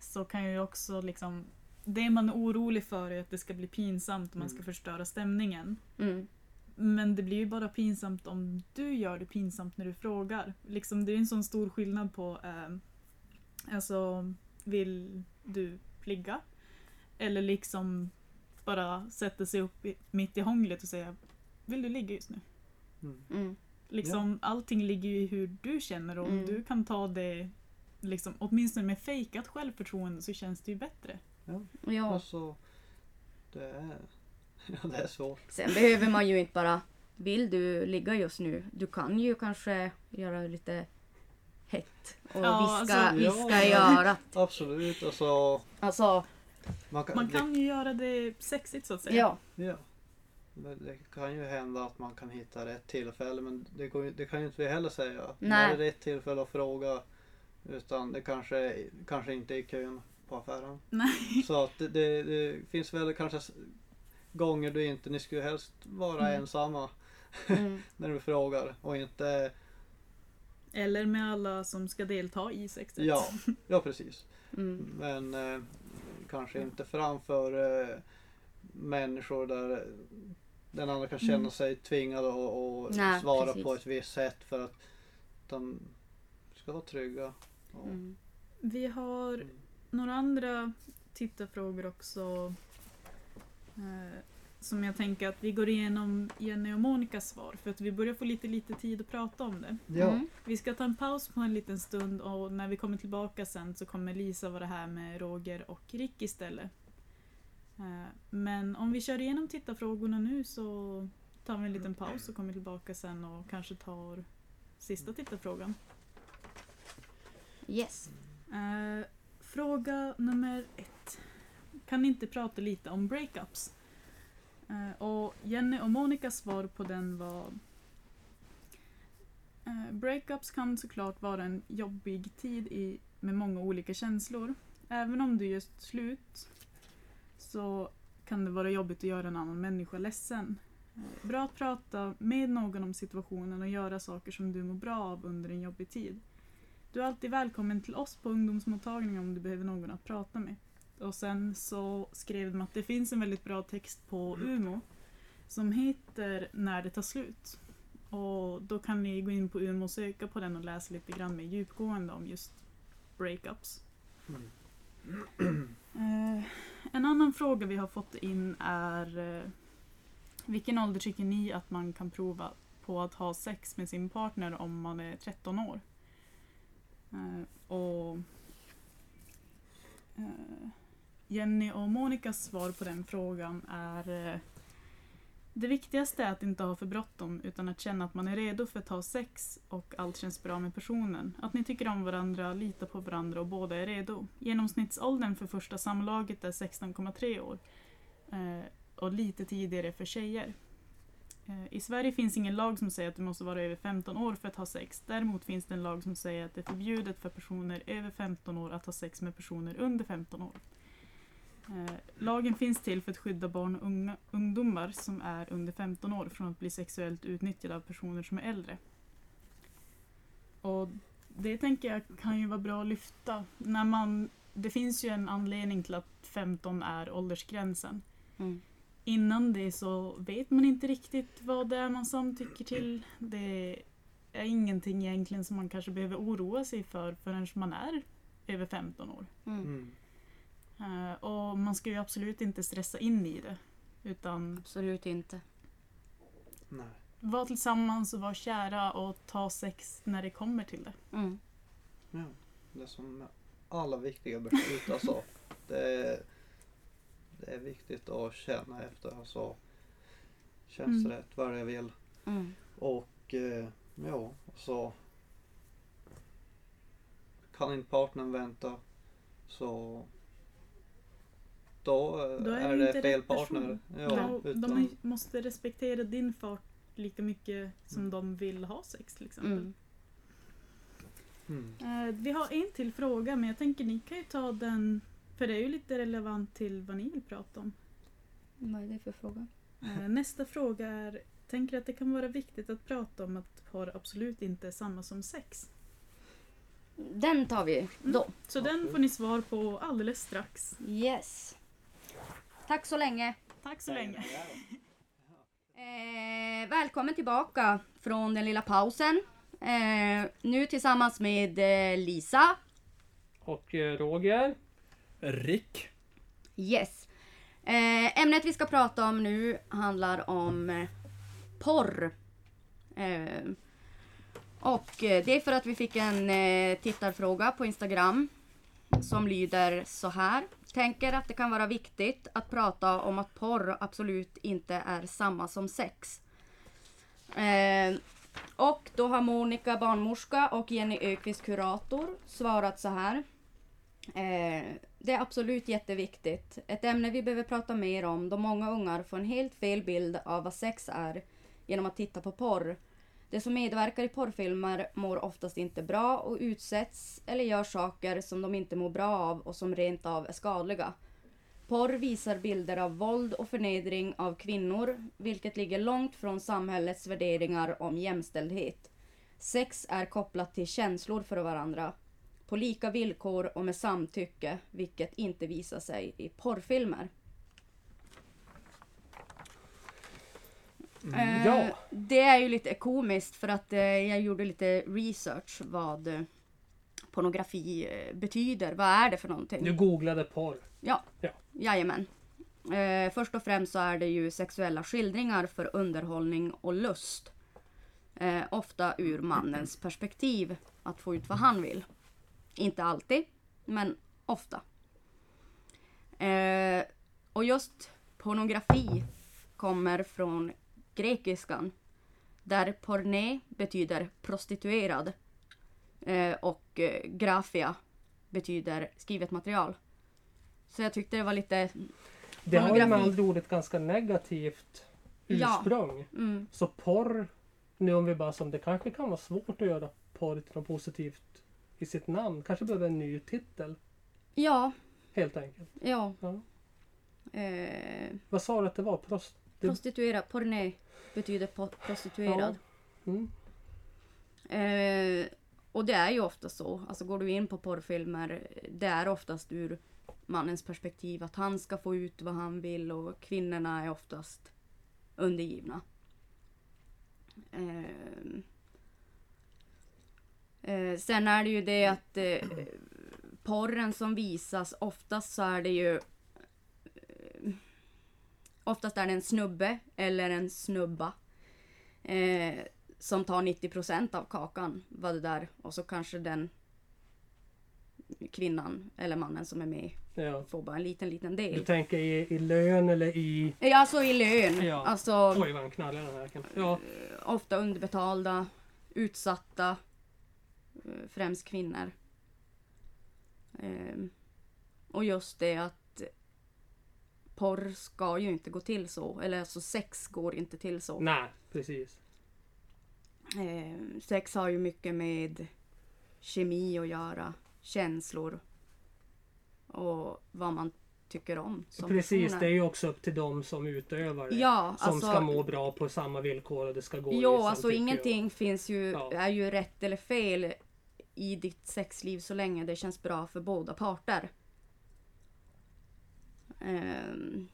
Så kan ju också liksom det man är orolig för är att det ska bli pinsamt och man ska Mm. förstöra stämningen. mm, Men det blir ju bara pinsamt om du gör det pinsamt när du frågar. Liksom, det är en sån stor skillnad på eh, alltså, vill du ligga? Eller liksom bara sätta sig upp i, mitt i hånglet och säga vill du ligga just nu? Mm. mm. Liksom, Allting ligger ju i hur du känner och om Mm. du kan ta det liksom, åtminstone med fejkat självförtroende så känns det ju bättre. Ja. Alltså, det är, ja, det är svårt. Sen behöver man ju inte bara... Vill du ligga just nu? Du kan ju kanske göra lite hett och Ja, viska, alltså- viska i Ja. örat. Absolut, alltså. Alltså, Man kan, Man kan ju göra det sexigt så att säga. ja. Det, ja. Men det kan ju hända att man kan hitta rätt tillfälle men det, går, det kan ju inte vi heller säga. Nej. När är det rätt tillfälle att fråga? Utan det kanske, kanske inte är i kön på affären. Nej. Så att det, det, det finns väl kanske gånger du inte, ni skulle helst vara Mm. ensamma Mm. när du frågar och inte, Eller med alla som ska delta i sexet. ja, ja precis. Mm. Men eh, kanske inte framför eh, människor där den andra kan känna Mm. sig tvingad att Nej, svara precis. på ett visst sätt för att de ska vara trygga. Och, Mm. Vi har Mm. några andra tittarfrågor också. Eh, som jag tänker att vi går igenom Jenny och Monikas svar för att vi börjar få lite, lite tid att prata om det. Ja, Mm. Vi ska ta en paus på en liten stund och när vi kommer tillbaka sen så kommer Lisa vara här med Roger och Rick istället. Eh, Men om vi kör igenom tittarfrågorna nu så tar vi en liten paus och kommer tillbaka sen och kanske tar sista tittarfrågan. Yes. Eh, fråga nummer ett. Kan ni inte prata lite om breakups? Eh, och Jenny och Monikas svar på den var eh, Breakups kan såklart vara en jobbig tid i, med många olika känslor. Även om du gör slut så kan det vara jobbigt att göra en annan människa ledsen. Eh, bra att prata med någon om situationen och göra saker som du mår bra av under en jobbig tid. Du är alltid välkommen till oss på ungdomsmottagningen om du behöver någon att prata med. Och sen så skrev de att det finns en väldigt bra text på Umo som heter När det tar slut. Och då kan ni gå in på Umo och söka på den och läsa lite grann mer djupgående om just breakups. Mm. Eh, en annan fråga vi har fått in är eh, Vilken ålder tycker ni att man kan prova på att ha sex med sin partner om man är 13 år? Eh, och eh, Jenny och Monikas svar på den frågan är eh, Det viktigaste är att inte ha för bråttom utan att känna att man är redo för att ha sex och allt känns bra med personen. Att ni tycker om varandra, litar på varandra och båda är redo. Genomsnittsåldern för första samlaget är 16,3 år. Eh, och lite tidigare för tjejer. Eh, I Sverige finns ingen lag som säger att du måste vara över 15 år för att ha sex. Däremot finns det en lag som säger att det är förbjudet för personer över 15 år att ha sex med personer under 15 år. Eh, lagen finns till för att skydda barn och unga, ungdomar som är under 15 år från att bli sexuellt utnyttjade av personer som är äldre. Och det tänker jag kan ju vara bra att lyfta. När man, det finns ju en anledning till att 15 är åldersgränsen. Mm. Innan det så vet man inte riktigt vad det är man samtycker till. Det är ingenting egentligen som man kanske behöver oroa sig för förrän man är över 15 år. Mm. Eh, och man ska ju absolut inte stressa in i det. Utan Absolut inte. Nej. vara tillsammans och vara kära och ta sex när det kommer till det. Mm. Ja. Det är som med alla viktiga beslut alltså. Det är, det är viktigt att känna efter. Alltså, känns Mm. rätt vad jag vill. Mm. Och eh, ja, så kan inte partnern vänta så då, eh, Då är är, det fel rätt partner. Ja, de, utan, de måste respektera din fart lika mycket som de vill ha sex till exempel. Mm. mm. Eh, vi har en till fråga men jag tänker ni kan ju ta den för det är ju lite relevant till vad ni vill prata om. Vad är det för fråga? Eh, nästa fråga är Tänker att det kan vara viktigt att prata om att par absolut inte är samma som sex. Den tar vi då. Så den får ni svar på alldeles strax. Yes. Tack så länge. Tack så länge. Eh, välkommen tillbaka från den lilla pausen. Eh, nu tillsammans med eh, Lisa. Och eh, Roger. Rick. Yes. Eh, ämnet vi ska prata om nu handlar om eh, porr. Eh, Och eh, det är för att vi fick en eh, tittarfråga på Instagram som lyder så här. Tänker att det kan vara viktigt att prata om att porr absolut inte är samma som sex. Eh, och då har Monica barnmorska och Jenny Ökvist kurator svarat så här. Eh, det är absolut jätteviktigt. Ett ämne vi behöver prata mer om då många ungar får en helt fel bild av vad sex är genom att titta på porr. De som medverkar i porrfilmer mår oftast inte bra och utsätts eller gör saker som de inte mår bra av och som rent av är skadliga. Porr visar bilder av våld och förnedring av kvinnor, vilket ligger långt från samhällets värderingar om jämställdhet. Sex är kopplat till känslor för varandra, på lika villkor och med samtycke, vilket inte visar sig i porrfilmer. Eh, Ja, Det är ju lite komiskt för att eh, jag gjorde lite research vad eh, pornografi eh, betyder. Vad är det för någonting? du googlade porr. Ja, Ja. jajamän. Eh, först och främst så är det ju sexuella skildringar för underhållning och lust. Eh, ofta ur mannens perspektiv, att få ut vad han vill. Inte alltid, men ofta. Eh, och just pornografi kommer från grekiskan. Där porné betyder prostituerad. Eh, och eh, grafia betyder skrivet material. Så jag tyckte det var lite... Det har ju med andra ord ett ganska negativt Ja. ursprung. Mm, Så porr, nu om vi bara som det kanske kan vara svårt att göra porr till något positivt i sitt namn. Kanske behöver en ny titel ja, helt enkelt. ja. Ja. Eh, Vad sa du att det var? Prost... Det- prostituerad, porné betyder prostituerad. Mm. Eh, och det är ju ofta så. Alltså går du in på porrfilmer, det är oftast ur mannens perspektiv att han ska få ut vad han vill och kvinnorna är oftast undergivna. Eh, eh, sen är det ju det att eh, porren som visas, oftast så är det ju Oftast är det en snubbe eller en snubba. Eh, som tar 90% av kakan. Vad det där. Och så kanske den kvinnan eller mannen som är med Ja. får bara en liten, liten Du del. tänker i, i lön eller i... Ja, alltså i lön. Ja. Alltså Oj vad den knallar den här. kan- Ja. ofta underbetalda, utsatta, eh, främst kvinnor. Ehm, och just det att porr ska ju inte gå till så. Eller alltså sex går inte till så. Nej, precis. Eh, sex har ju mycket med kemi att göra, känslor och vad man tycker om Precis, personer. det är ju också upp till dem som utövar det. Ja, som alltså, ska må bra på samma villkor och det ska gå Jo, alltså samtycke ingenting finns ju, Ja. är ju rätt eller fel i ditt sexliv så länge det känns bra för båda parter. Ehm,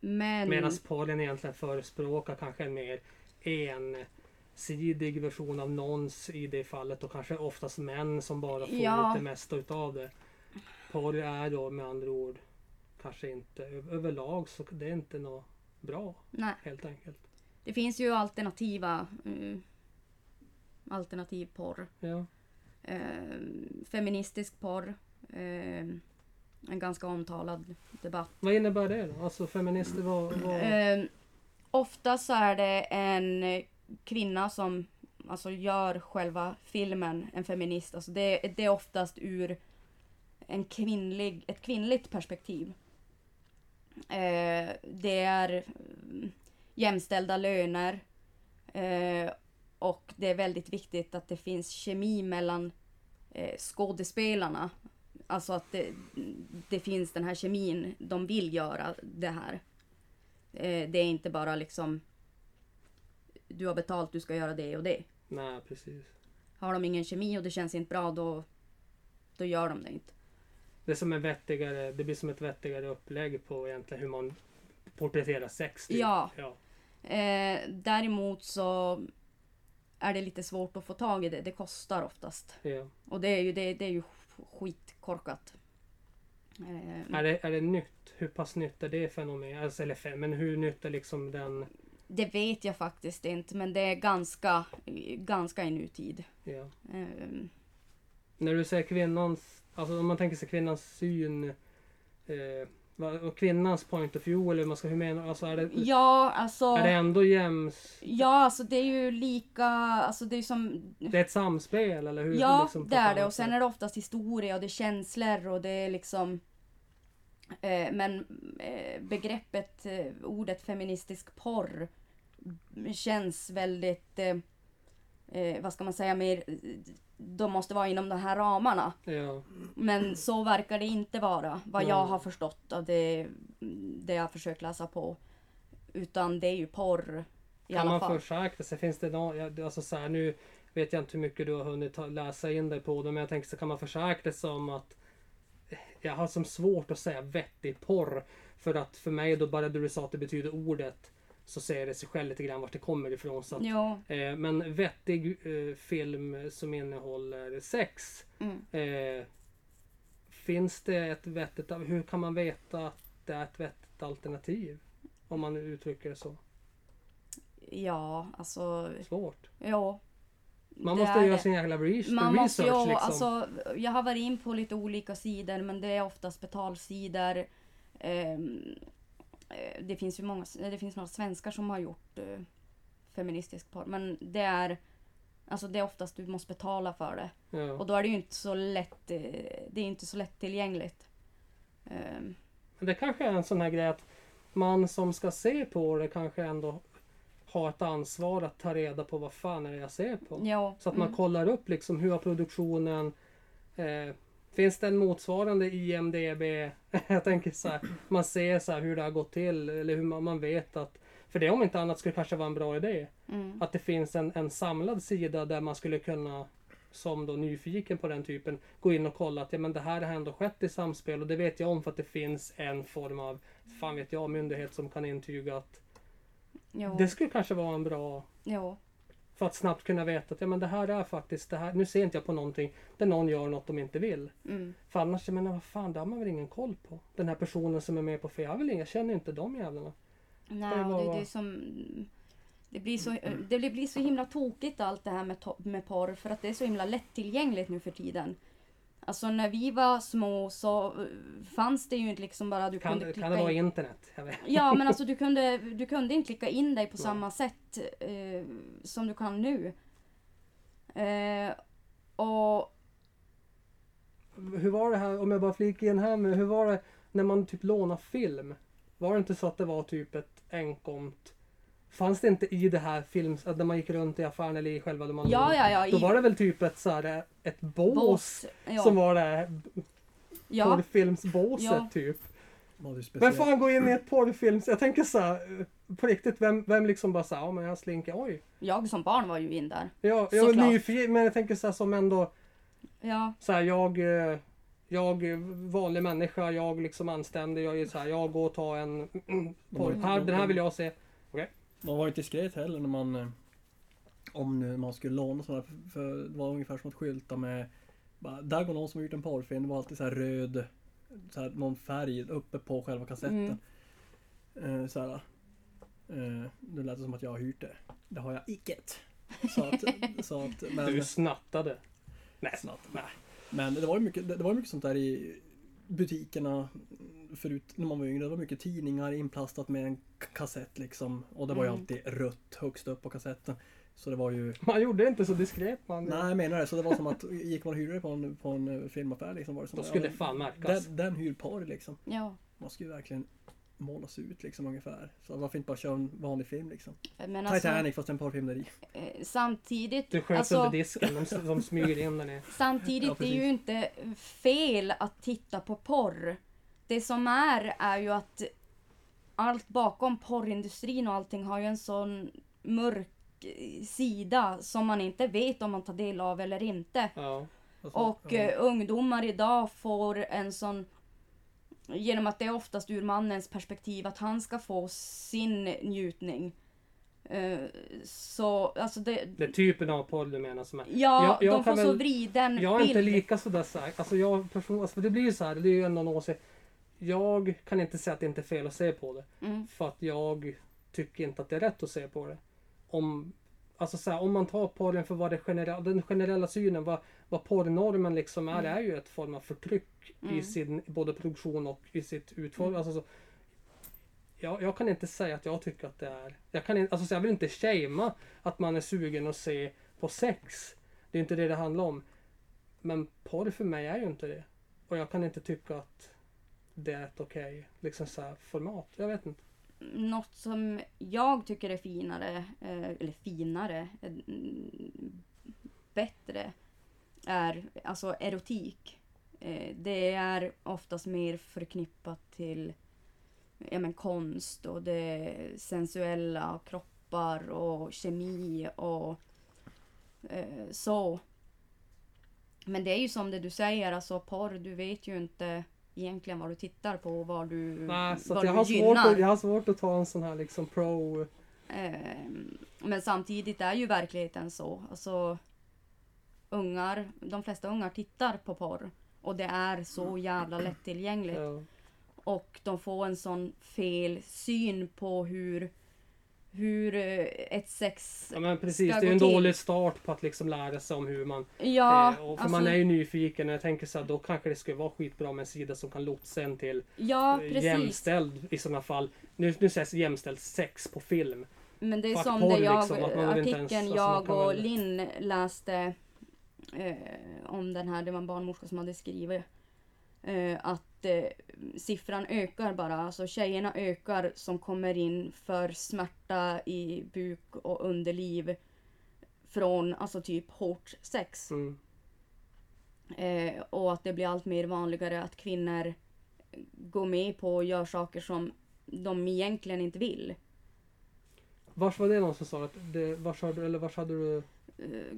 men... Medan porren egentligen förespråkar kanske en mer ensidig version av någons i det fallet och kanske oftast män som bara får Ja. det mesta utav det. Porr är då med andra ord kanske inte överlag så det är inte något bra Nej, helt enkelt. det finns ju alternativa uh, alternativ porr. Ja. Ehm, feministisk porr. ehm, en ganska omtalad debatt. Vad innebär det då? Alltså feminister vad... vad... Eh, ofta så är det en kvinna som alltså, gör själva filmen, en feminist. Alltså, det, det är oftast ur en kvinnlig, ett kvinnligt perspektiv. Eh, det är mm, jämställda löner. Eh, och det är väldigt viktigt att det finns kemi mellan eh, skådespelarna. Alltså att det, det finns den här kemin, de vill göra det här. Eh, det är inte bara liksom du har betalt, du ska göra det och det. Nej precis. Har de ingen kemi och det känns inte bra då, då gör de det inte. Det, är som en vettigare, det blir som ett vettigare upplägg på egentligen hur man porträtterar sex. typ. Ja. ja. Eh, däremot så är det lite svårt att få tag i det. Det kostar oftast. ja. Och det är ju, det, det är ju skitkorkat. Eh, Är, det, är det nytt? Hur pass nytt är det fenomen? Alltså, eller fe- men hur nytt är liksom den Det vet jag faktiskt inte, men det är ganska, ganska i nutid. Ja. Ehm, När du säger kvinnans, alltså om man tänker sig kvinnans syn eh, och kvinnans point of view eller hur man ska, hur menar Alltså är det, Ja, alltså... är det ändå jäms... Ja, alltså det är ju lika, alltså det är som... Det är ett samspel eller hur? Ja, liksom, det är det. Och sen är det oftast historia och det är känslor och det är liksom... Eh, men eh, begreppet, eh, ordet feministisk porr känns väldigt... Eh, eh, vad ska man säga mer... De måste vara inom de här ramarna. Ja. Men så verkar det inte vara, vad jag har förstått av det, det jag försökt läsa på. Utan det är ju porr i Kan alla man fall. försäkra sig? Finns det någon, alltså så här, nu vet jag inte hur mycket du har hunnit läsa in dig på det, men jag tänker så kan man försäkra sig om att jag har som svårt att säga vettig porr. För att för mig då bara du sa att det betyder ordet så säger det sig själv lite grann vart det kommer ifrån. Så att, Jo, eh, men vettig eh, film som innehåller sex. mm. Eh, finns det ett vettigt, hur kan man veta att det är ett vettigt alternativ? Om man uttrycker det så. ja, alltså, Svårt. ja. Man måste göra sin jävla re- Man måste research ju, liksom. alltså, jag har varit in på lite olika sidor men det är oftast betalsidor. Eh, det finns ju många, det finns några svenskar som har gjort eh, feministisk porr men det är Alltså det är oftast du måste betala för det. ja. Och då är det ju inte så lätt, eh, det är inte så lättillgängligt. Men Det kanske är en sån här grej att man som ska se på det kanske ändå har ett ansvar att ta reda på vad fan är det jag ser på. ja, Så att man mm, kollar upp liksom hur har produktionen eh, Finns det en motsvarande IMDB? jag tänker så här, man ser så hur det har gått till eller hur man, man vet att För det om inte annat skulle kanske vara en bra idé. mm, Att det finns en, en samlad sida där man skulle kunna som då nyfiken på den typen gå in och kolla att ja, men det här har ändå skett i samspel och det vet jag om för att det finns en form av fan vet jag myndighet som kan intyga att jo, det skulle kanske vara en bra jo, för att snabbt kunna veta att ja, men det här är faktiskt det här. Nu ser inte jag på någonting där någon gör något de inte vill. mm, För annars, jag menar vad fan, det har man väl ingen koll på. Den här personen som är med på fel, jag, ingen, jag känner inte de jävlarna. Nej, Det var- det, det är som... Det blir, så, det blir- så himla tokigt allt det här med, med porr för att det är så himla lättillgängligt nu för tiden. Alltså när vi var små så eh, fanns det ju inte liksom bara du Kan, kunde klicka kan det vara in. internet? Ja men alltså du kunde, du kunde inte klicka in dig på Nej. samma sätt eh, som du kan nu. Eh, och Hur var det här, om jag bara flikar in här med, hur var det när man typ lånade film? Var det inte så att det var typ ett enkomt Fanns det inte i det här films, att när man gick runt i affären eller i själva man ja ja ja. Då i var det väl typ ett så här, ett bås bås. Ja, som var det här ja, porrfilmsbåset Ja. typ. Vem fan går in i ett porrfilms... Jag tänker så här, på riktigt, vem, vem liksom bara såhär, ja men jag slinker, oj. jag som barn var ju in där. Ja, jag var nyfiken, men jag tänker så här som ändå, Ja, så här, jag, eh, jag eh, vanlig människa, jag liksom anständig, jag är så här, jag går och tar en porr, de- den här vill jag se. Man var inte diskret heller när man eh, Om nu man skulle låna sådana för- för det var ungefär som att skylta med bara, Där går någon som har gjort en porrfilm, det var alltid så här röd så här, Någon färg uppe på själva kassetten eh, så här, eh, Nu lät det som att jag har hyrt det Det har jag icke Så att, så att men, Du snattade. Nej, Snabbt. Nej. Men det var ju mycket, det det var ju mycket sånt där i butikerna förut när man var yngre. Det var mycket tidningar inplastat med en kassett liksom. Och det var ju Mm. alltid rött högst upp på kassetten. Så det var ju... man gjorde inte så diskret man. Nej jag menar det. Så det var som att gick man och hyrde det på en, på en eh, filmaffär liksom. Var det som, Då skulle ja, det fan märkas. Den, den hyr porr liksom. ja. Man skulle ju verkligen målas ut liksom ungefär. Så varför inte bara köra en vanlig film liksom. Men alltså, Titanic fast en porrfilm där i. eh, samtidigt, Du sköt alltså, under disken, de, de smyger in den i. samtidigt Ja, det är ju inte fel att titta på porr. Det som är, är ju att allt bakom porrindustrin och allting har ju en sån mörk eh, sida som man inte vet om man tar del av eller inte. Ja. Alltså, Och ja. eh, ungdomar idag får en sån Genom att det är oftast ur mannens perspektiv att han ska få sin njutning. Eh, så alltså det... Det är typen av porr du menar som är. Ja, Jag- jag de får kan så väl- vriden Jag är bild. inte lika sådär säker. Alltså jag person, alltså det blir ju så här, det är ju ändå en åsikt. Jag kan inte säga att det inte är fel att se på det. Mm. För att jag tycker inte att det är rätt att se på det. Om, alltså så här, om man tar porren för vad det generella, den generella synen, vad, vad porrnormen liksom är, Mm. är ju ett form av förtryck i Mm. sin både produktion och i sitt utformning. Mm. Alltså, så, jag, jag kan inte säga att jag tycker att det är... Jag, kan inte, alltså, så jag vill inte shamea att man är sugen att se på sex. Det är inte det det handlar om. Men porr för mig är ju inte det. Och jag kan inte tycka att det är ett okej liksom så format. Jag vet inte. Något som jag tycker är finare, eh, eller finare, eh, bättre, är alltså erotik. Eh, det är oftast mer förknippat till ja, men, konst och det sensuella, och kroppar och kemi och eh, så. Men det är ju som det du säger, alltså porr, du vet ju inte egentligen vad du tittar på och vad du, Nej, så vad jag, du har svårt gynnar. att, jag har svårt att ta en sån här liksom pro... Ehm, Men samtidigt är ju verkligheten så. Alltså, ungar, de flesta ungar tittar på porr. Och det är så jävla lättillgängligt. Ja. Och de får en sån fel syn på hur, hur eh, ett sex ja men precis, ska det är en till. dålig start på att liksom lära sig om hur man... Ja, eh, och för alltså, man är ju nyfiken och jag tänker så här, då kanske det skulle vara skitbra med en sida som kan lotsa en till ja eh, precis. jämställd i sådana fall. Nu, nu sägs jämställd sex på film. Men det är Fuck som det jag, liksom, att artikeln ens- alltså jag och väl- Linn läste eh, om den här, det var en barnmorska som hade skrivit. Eh, att eh, siffran ökar bara, alltså tjejerna ökar som kommer in för smärta i buk och underliv från alltså typ hårt sex. Mm. Eh, och att det blir allt mer vanligare att kvinnor går med på och gör saker som de egentligen inte vill. Vars var det någon som sa att det, vars hade, eller vars hade du? Eh,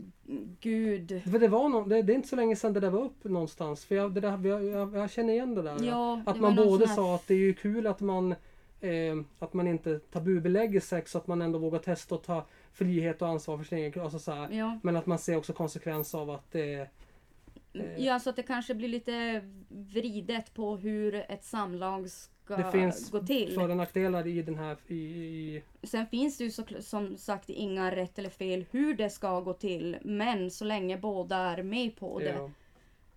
Gud. För det var någon, det, det är inte så länge sedan det där var upp någonstans. För jag, det där, jag, jag, jag känner igen det där. Ja, Att det man både här- sa att det är ju kul att man eh, att man inte tabubelägger sex så att man ändå vågar testa och ta frihet och ansvar för sin egen kropp. Alltså så. Ja. Men att man ser också konsekvens av att det Eh. ja, så att det kanske blir lite vridet på hur ett samlag ska Det finns gå till. för och nackdelar i den här i, i, Sen finns det ju så, som sagt inga rätt eller fel hur det ska gå till. Men så länge båda är med på det. ja,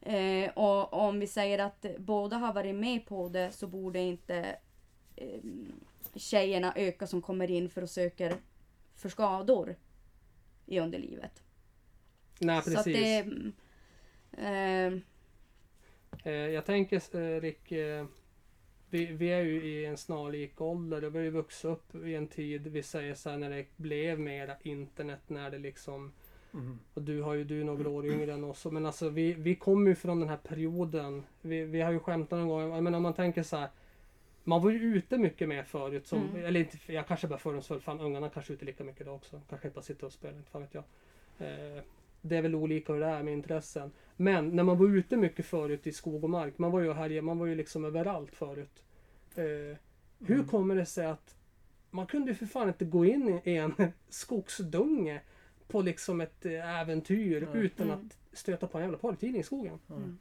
Eh, och om vi säger att båda har varit med på det så borde inte eh, tjejerna öka som kommer in för att söka för skador i underlivet. Nej Så precis. det... mm, Eh, Eh, jag tänker eh, Rick, eh, vi, vi är ju i en snarlik ålder och vi har ju vuxit upp i en tid, vi säger så här när det blev mera internet, när det liksom Mm. Och du har ju du är några år yngre än oss. Men alltså vi, vi kommer ju från den här perioden. Vi, vi har ju skämtat någon gång. Men om man tänker så här. Man var ju ute mycket mer förut. Som, Mm. Eller inte, jag kanske bara fördomsfull. Fan ungarna kanske är ute lika mycket idag också. Kanske inte bara sitter och spelar. Inte fan vet jag. Eh, det är väl olika hur det är med intressen. Men när man var ute mycket förut i skog och mark. Man var ju här, man var ju liksom överallt förut. Eh, hur Mm. kommer det sig att man kunde ju för fan inte gå in i en skogsdunge på liksom ett eh, äventyr Nej. utan Mm. att stöta på en jävla porrtidning i skogen. Mm.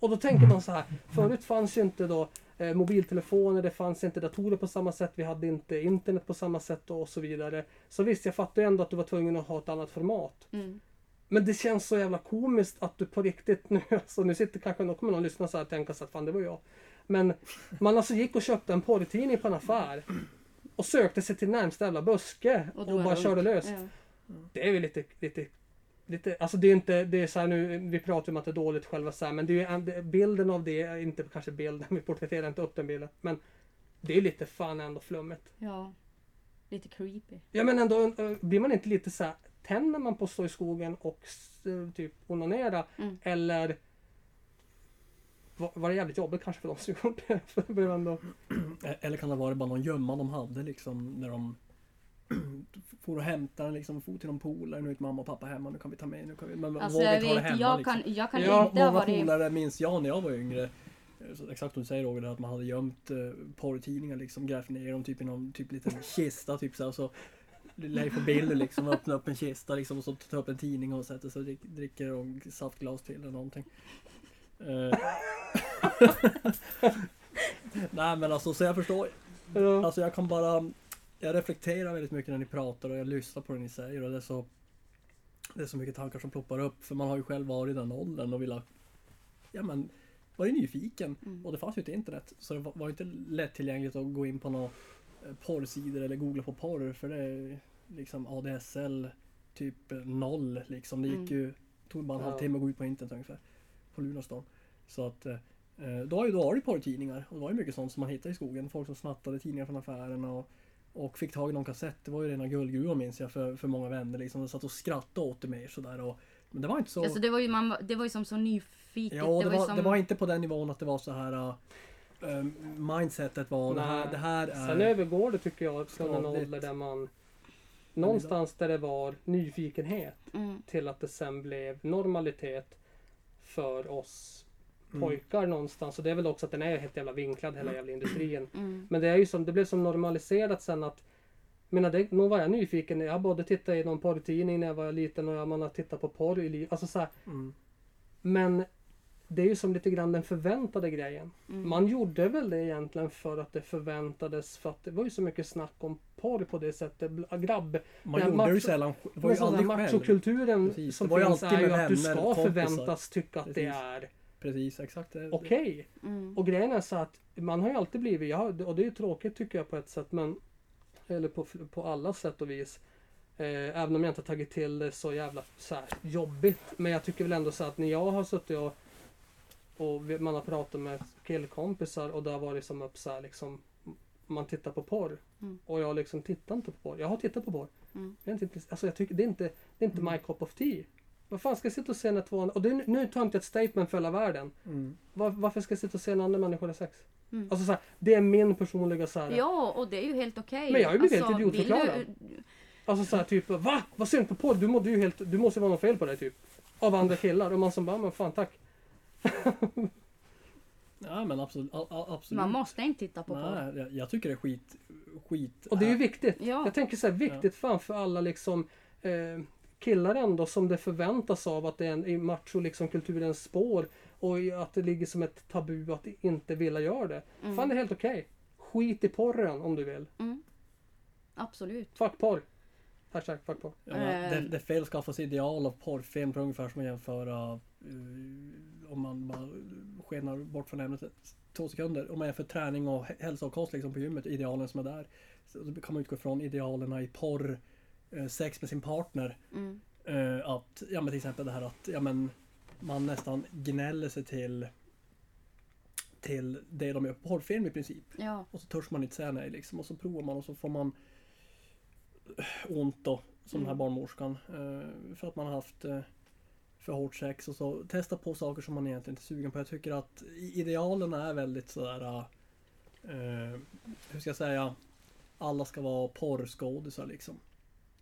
Och då tänker man så här, förut fanns ju inte då eh, mobiltelefoner, det fanns inte datorer på samma sätt, vi hade inte internet på samma sätt och så vidare. Så visst, jag fattar ju ändå att du var tvungen att ha ett annat format. mm. Men det känns så jävla komiskt att du på riktigt nu, alltså nu sitter kanske någon, kommer någon lyssna så här och tänka så att fan det var jag. Men man alltså gick och köpte en porrtidning på en affär och sökte sig till närmsta jävla buske och, drog bara körde lös. Ja. Det är ju lite, lite, lite, alltså det är inte, det är så här nu, vi pratar om att det är dåligt själva så här, men det är ju, bilden av det är inte kanske bilden, vi porträtterar inte upp den bilden, men det är lite fan ändå flummigt. ja. Lite creepy. Ja men ändå, eh, blir man inte lite så här, tänder man på att stå i skogen och s- typ onanera Mm. eller var, var det jävligt jobbigt kanske för de som gjort det? För det blev ändå... E- Eller kan det vara bara någon gömma de hade liksom när de for och hämtade den liksom, for till någon polare, nu är mamma och pappa hemma, nu kan vi ta med, nu kan vi, men Alltså vågar ha det hemma jag liksom. kan, jag kan Ja, inte Många polare minns jag när jag var yngre. Så exakt som du säger Roger, att man hade gömt eh, porrtidningar liksom, grävt ner dem typ i någon typ liten kista typ så här, Leif och Billy liksom öppnar upp en kista liksom och så tar upp en tidning och sätter sig och drick, dricker och saftglas till eller någonting. Eh. Nej men alltså så jag förstår. Ja. Alltså jag kan bara jag reflekterar väldigt mycket när ni pratar och jag lyssnar på det ni säger och det är så Det är så mycket tankar som ploppar upp för man har ju själv varit i den åldern och velat Ja men Varit nyfiken Mm. och det fanns ju inte internet så det var, var ju inte lättillgängligt att gå in på eh, porrsidor eller googla på porr för det är liksom ADSL typ noll liksom. Det gick Mm. ju Tog bara en Ja. halvtimme att gå ut på internet ungefär. På Lunarstorm. Så att eh, då har ju då det porrtidningar och det var ju mycket sånt som man hittade i skogen. Folk som snattade tidningar från affärerna och, och fick tag i någon kassett. Det var ju rena guldgruvan minns jag för, för många vänner liksom. De satt och skrattade åt det mer sådär och Men det var inte så Alltså det var ju, man, det var ju som så nyfiket. Ja, det, ju var, som, det var inte på den nivån att det var så här um, Mindsetet var det här, det här är Sen övergår det tycker jag från en ålder där man Någonstans där det var nyfikenhet Mm, till att det sen blev normalitet för oss Mm. pojkar någonstans. Och det är väl också att den är helt jävla vinklad hela jävla industrin. mm, Men det är ju som, det blev som normaliserat sen att menar, det, nog var jag nyfiken. Jag både tittade i någon porrtidning när jag var liten och jag man har tittat på porr i livet. Alltså så här, Mm. Men det är ju som lite grann den förväntade grejen. mm. Man gjorde väl det egentligen för att det förväntades för att det var ju så mycket snack om porr på det sättet. Bl- Grabb... Man Ja, gjorde macho- det ju sällan Det var ju aldrig själv. machokulturen Precis, som det var ju finns alltid är ju att du ska kompisar. förväntas tycka att det Precis. är Precis, exakt. Det, okej. Mm. Och grejen är så att man har ju alltid blivit, jag har, och det är ju tråkigt tycker jag på ett sätt, men eller på, på alla sätt och vis. Eh, även om jag inte har tagit till det så jävla så här, jobbigt. Men jag tycker väl ändå så att när jag har suttit och, och man har pratat med killkompisar och det har varit som upp så här, liksom man tittar på porr. Mm. Och jag liksom tittar inte på porr. Jag har tittat på porr. Mm. Jag inte, alltså jag tycker, det är inte, det är inte my cup of tea. Vad fan ska jag sitta och se när två andra... Och det, är- nu tar jag inte ett statement för hela världen. Mm. Var, varför ska jag sitta och se när andra människor har sex? Mm. Alltså så här, det är min personliga så här, Ja, och det är ju helt okej. Men jag har ju blivit helt vill idiotförklarad. du- alltså så här typ Va? Vad ser du inte på? Du mådde ju helt... Du måste vara något fel på dig typ. Av andra killar. Och man som bara, men fan tack. Ja men absolut. a- a- absolut. Man måste inte titta på porr. Nej, jag, jag tycker det är skit. Skit. Och det är ju viktigt. Ja. Jag tänker så här, viktigt fan för alla liksom eh, killar ändå som det förväntas av att det är en, i macho liksom kulturens spår. Och att det ligger som ett tabu att inte vilja göra det. Mm. Fan det är helt okej. Skit i porren om du vill. Mm. Absolut. Fuck porr. Hashtag fuck porr. Ja, men det, Eh. det är fel att skaffa sig ideal av porrfilm på ungefär som att jämföra uh, om man bara skenar bort från ämnet två sekunder. Om man jämför träning och hä- hälsa och kost liksom på gymmet, idealen som är där. Så kan man utgå från idealerna i porr, eh, sex med sin partner. Mm. Eh, att, ja men till exempel det här att, ja men man nästan gnäller sig till till det de gör på porrfilm i princip. Ja. Och så törs man inte säga nej liksom. Och så provar man och så får man ont då. Som den här Mm. barnmorskan. Eh, för att man har haft eh, för hårt sex. Och så testa på saker som man egentligen inte är sugen på. Jag tycker att i- idealerna är väldigt sådär... Eh, hur ska jag säga? Alla ska vara porrskådisar liksom.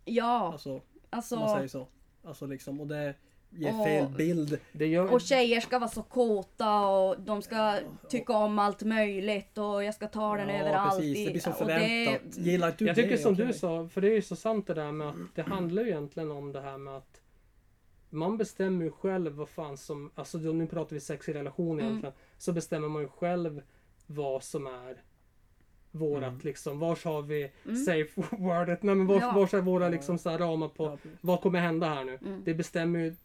Ja, Alltså, alltså. om man säger så. Alltså liksom, och det ger Och- fel bild. Det gör, Och tjejer ska vara så kåta och de ska tycka om allt möjligt och jag ska ta den Ja, överallt. precis. Det blir så förväntat. Gillar inte du jag tycker det? som du sa, för det är ju så sant det där med att det handlar ju egentligen om det här med att man bestämmer ju själv vad fan som, alltså då, nu pratar vi sex i relation Mm. egentligen, så bestämmer man ju själv vad som är vårat Mm. liksom, vars har vi Mm. safe wordet, nej men vars, Ja. vars är våra liksom så här ramar på, Ja, vad kommer hända här nu? Mm. Det bestämmer ju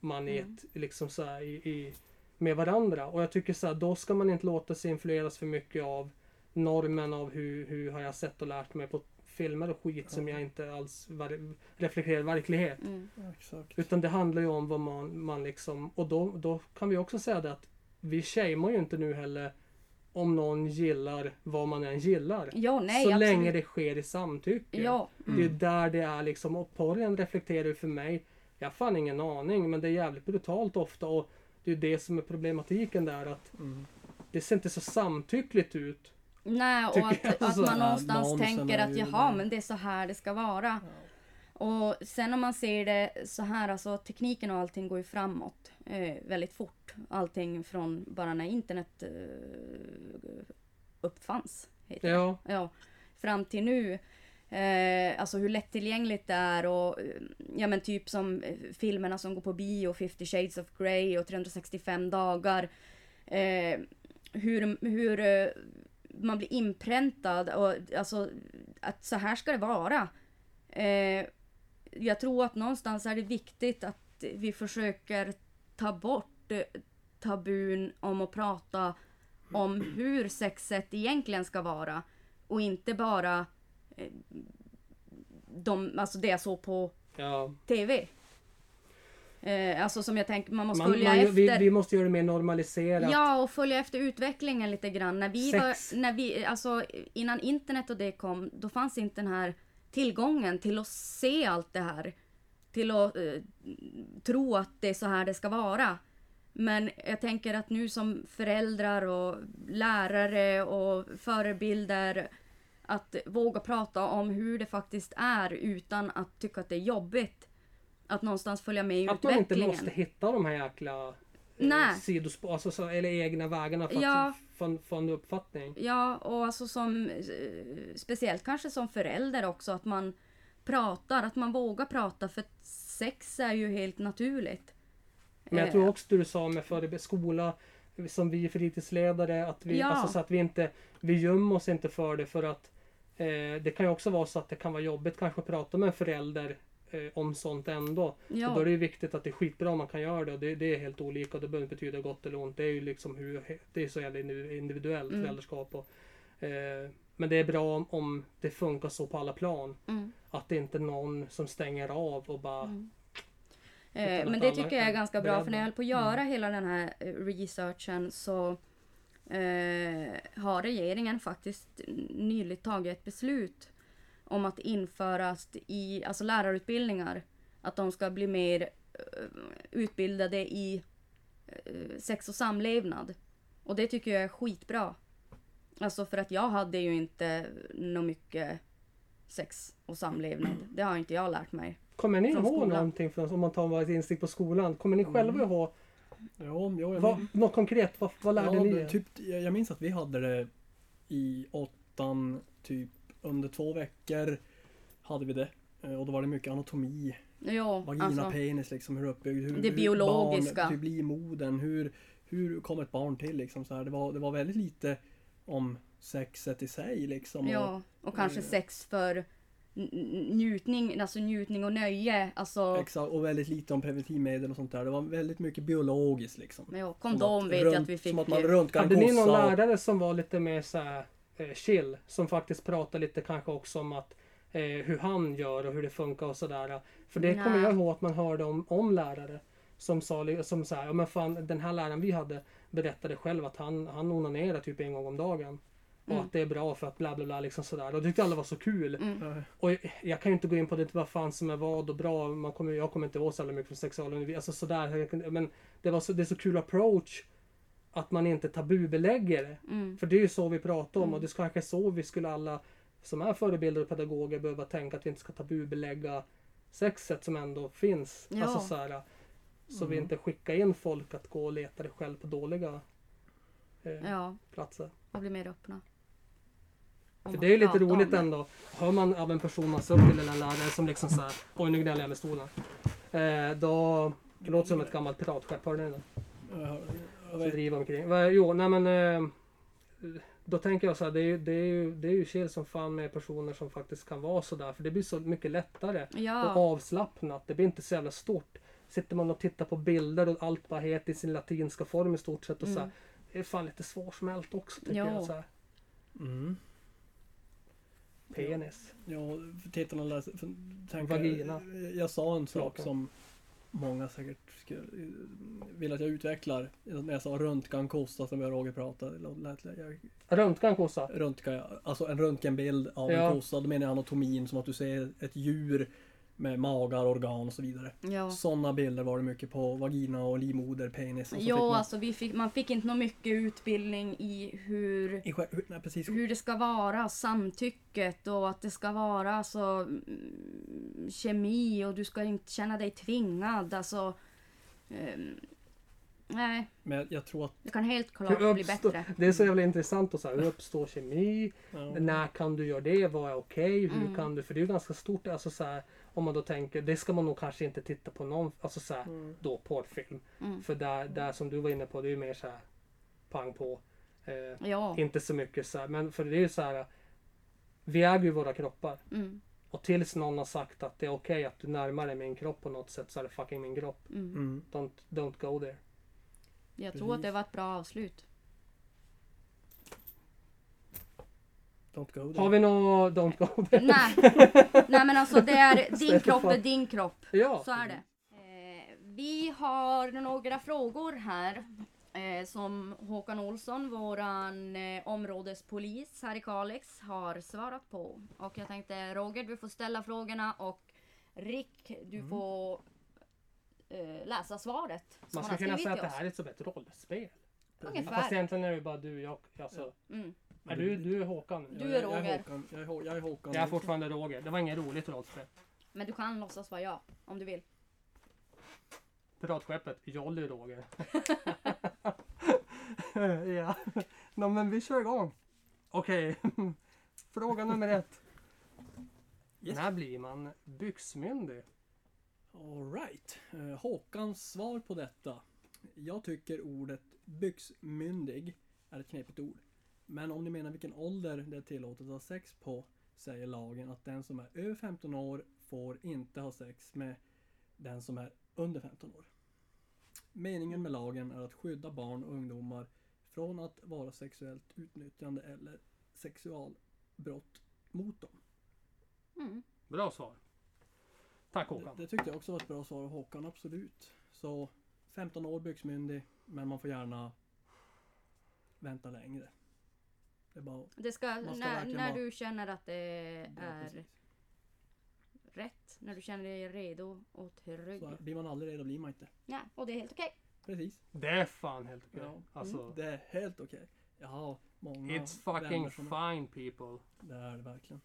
man i Mm. ett, liksom så här, i, i, med varandra. Och jag tycker så här, då ska man inte låta sig influeras för mycket av normen av hur, hur har jag sett och lärt mig på filmer och skit som jag inte alls var, reflekterar verklighet. Mm. Utan det handlar ju om vad man, man liksom, och då, då kan vi också säga det att vi shamear ju inte nu heller om någon gillar vad man än gillar. Ja, nej, så absolut. länge det sker i samtycke. Ja, Det är ju där det är liksom, och porren reflekterar ju för mig, jag har fan ingen aning, men det är jävligt brutalt ofta och det är det som är problematiken där att Mm. det ser inte så samtyckligt ut. Nej och att, att så. man Ja, någonstans tänker att jaha, men det är så här det ska vara. Och sen om man ser det så här, alltså tekniken och allting går ju framåt eh, väldigt fort. Allting från bara när internet eh, uppfanns. Heter det. Ja, Ja, fram till nu. Eh, alltså hur lättillgängligt det är och eh, ja men typ som eh, filmerna som går på bio, 50 shades of Grey och 365 dagar. Eh, hur hur eh, man blir inpräntad och alltså att så här ska det vara. Eh, jag tror att någonstans är det viktigt att vi försöker ta bort eh, tabun om att prata om hur sexet egentligen ska vara och inte bara eh, de, alltså det jag såg på Ja. TV. Eh, alltså som jag tänker, man måste Man, följa man, efter. vi, vi måste göra det mer normaliserat. Ja, och följa efter utvecklingen lite grann. När vi Sex. var, när vi, alltså innan internet och det kom, då fanns inte den här tillgången till att se allt det här. Till att eh, tro att det är så här det ska vara. Men jag tänker att nu som föräldrar och lärare och förebilder att våga prata om hur det faktiskt är utan att tycka att det är jobbigt. Att någonstans följa med i Att man inte utvecklingen. måste hitta de här jäkla eh, Nej. sidospår, alltså, så, eller egna vägarna för Ja. att få, få en uppfattning. Ja, och alltså som eh, speciellt kanske som förälder också att man pratar, att man vågar prata för att sex är ju helt naturligt. Men jag Eh, tror också du sa med förebild skola, som vi fritidsledare, att vi, Ja. alltså, så att vi inte, vi gömmer oss inte för det för att eh, det kan ju också vara så att det kan vara jobbigt kanske att prata med en förälder eh, om sånt ändå. Och då är Ja, det viktigt att det är skitbra om man kan göra det och det, det är helt olika det behöver inte betyda gott eller ont. Det är ju liksom hur, det är så jävla individuellt Mm. föräldraskap. Och, eh, men det är bra om, om det funkar så på alla plan. mm, Att det inte är någon som stänger av och bara mm. Eh, men det tycker jag är ganska bra för när jag höll på att göra hela den här eh, researchen så eh, har regeringen faktiskt nyligen tagit ett beslut om att införas i alltså lärarutbildningar. Att de ska bli mer eh, utbildade i eh, sex och samlevnad. Och det tycker jag är skitbra. Alltså för att jag hade ju inte nå mycket sex och samlevnad. Det har inte jag lärt mig. Kommer ni ihåg skolan. någonting från, om man tar ett instick på skolan? Kommer ni själva Mm. ihåg Ja, ja, jag vad, något konkret? Vad, vad lärde ja, ni er? typ, jag jag minns att vi hade det i åttan, typ under två veckor hade vi det. Eh, Och då var det mycket anatomi, Jo, vagina, alltså. penis liksom, hur uppbyggd, hur, Det hur biologiska. barn, hur blir modern, hur, hur kom ett barn till liksom så här. Det var, det var väldigt lite om sexet i sig liksom. Och, Ja, och kanske eh, sex för njutning, alltså njutning och nöje. Alltså, Exakt, och väldigt lite om preventivmedel och sånt där. Det var väldigt mycket biologiskt liksom. ja, kondom vet jag att vi fick Som att man röntgar en Hade ni någon och- lärare som var lite mer så här, eh, chill? Som faktiskt pratade lite kanske också om att eh, hur han gör och hur det funkar och sådär. För det kommer Nej. jag ihåg att man hörde om, om lärare. Som sa som så här, ja men fan den här läraren vi hade berättade själv att han, han onanerar typ en gång om dagen. Och Mm. att det är bra för att bla bla bla liksom sådär. Och det tyckte alla var så kul. Mm. Och jag kan ju inte gå in på det, vad fan som är vad och bra. Man kommer, jag kommer inte ihåg så mycket från sexualundervisning. Alltså sådär. Jag Men det, var så, det är så kul approach. Att man inte tabubelägger det. Mm. För det är ju så vi pratar om Mm. och det ska kanske är så vi skulle alla som är förebilder och pedagoger behöva tänka att vi inte ska tabubelägga sexet som ändå finns. Ja. Alltså så, här, så vi Mm. inte skickar in folk att gå och leta det själv på dåliga eh, Ja, platser. och bli mer öppna. För det är ju lite roligt ändå. Hör man av en person man ser upp till eller en lärare som liksom såhär, oj nu gnäller jag med stolen. Eh, då, det låter som ett gammalt piratskepp, hörde ni det? Jag jag driver omkring. Jo, nej men eh, då tänker jag så här, det är, ju- det är ju, det är ju chill som fan med personer som faktiskt kan vara sådär. För det blir så mycket lättare och Ja, avslappnat. Det blir inte så jävla stort. Sitter man och tittar på bilder och allt bara heter i sin latinska form i stort sett och så här, Mm. Det är fan lite svårsmält också tycker Ja. jag. Så här. Mm. Penis. Ja, för tittarna läser, tänker, Vagina. Jag sa en sak Lakan. som många säkert skulle, vill att jag utvecklar. När jag sa röntgenkossa som jag och Roger pratade. Lät, jag, Röntgenkossa. röntga, alltså en röntgenbild av Ja. en kossa. Då menar jag anatomin som att du ser ett djur med magar, organ och så vidare. ja. Sådana bilder var det mycket på vagina och livmoder, penis. Och så fick Jo, man, alltså vi fick, man fick inte nå mycket utbildning i hur i, nej, precis. hur det ska vara, samtycket och att det ska vara alltså mm, kemi och du ska inte känna dig tvingad. Alltså, ehm, nej, Men jag, tror att det kan helt klart bli uppstår, bättre. det är så jävla intressant och så här, hur uppstår kemi? ja, När kan du göra det? Vad är okej? Hur Mm. kan du? För det är ju ganska stort. Alltså så här, om man då tänker, det ska man nog kanske inte titta på någon, alltså så här, Mm. då porrfilm. Mm. För där, där som du var inne på, det är ju mer så här pang på. Eh, Ja. inte så mycket så här, men för det är ju så här. Vi äger ju våra kroppar. Mm. Och tills någon har sagt att det är okej att du närmar dig min kropp på något sätt så är det fucking min kropp. Mm. Mm. Don't, don't go there. Jag tror att det var ett bra avslut. Don't go Har there. vi något don't go there? Nej. Nej men alltså det är din kropp är din kropp. Ja. Så är det. Eh, vi har några frågor här. Eh, som Håkan Olsson, våran eh, områdespolis här i Kalix, har svarat på. Och jag tänkte Roger, du får ställa frågorna och Rick, du Mm. får eh, läsa svaret. Man ska har kunna säga att det här är som ett rollspel. Ungefär. Fast egentligen är det bara du och jag. Alltså, Mm. är du, du är Håkan. Du är jag, jag Roger. Håkan. Jag är, Hå- jag är Håkan. Jag är fortfarande Roger. Det var inget roligt rollspel. Men du kan låtsas vara jag om du vill. Piratskeppet Jolly Roger. ja, no, men vi kör igång. Okej, fråga nummer ett. Yes. När blir man byxmyndig? Alright. Uh, Håkans svar på detta. Jag tycker ordet byxmyndig är ett knepigt ord. Men om ni menar vilken ålder det är tillåtet att ha sex på säger lagen att den som är över 15 år får inte ha sex med den som är under 15 år. Meningen med lagen är att skydda barn och ungdomar från att vara sexuellt utnyttjande eller sexualbrott mot dem. Mm. Bra svar. Tack Det, Håkan. det tyckte jag också var ett bra svar av Håkan, absolut. Så 15 år byxmyndig, men man får gärna vänta längre. Det bara Det ska, när, när vara- du känner att det Ja, är precis. rätt. När du känner dig redo och trygg. Så blir man aldrig redo blir man inte. Ja, och det är helt okej. Precis. Det är fan helt okej. Ja. Alltså, Det är helt okej. Jag har många it's fucking fine people. Det är det verkligen.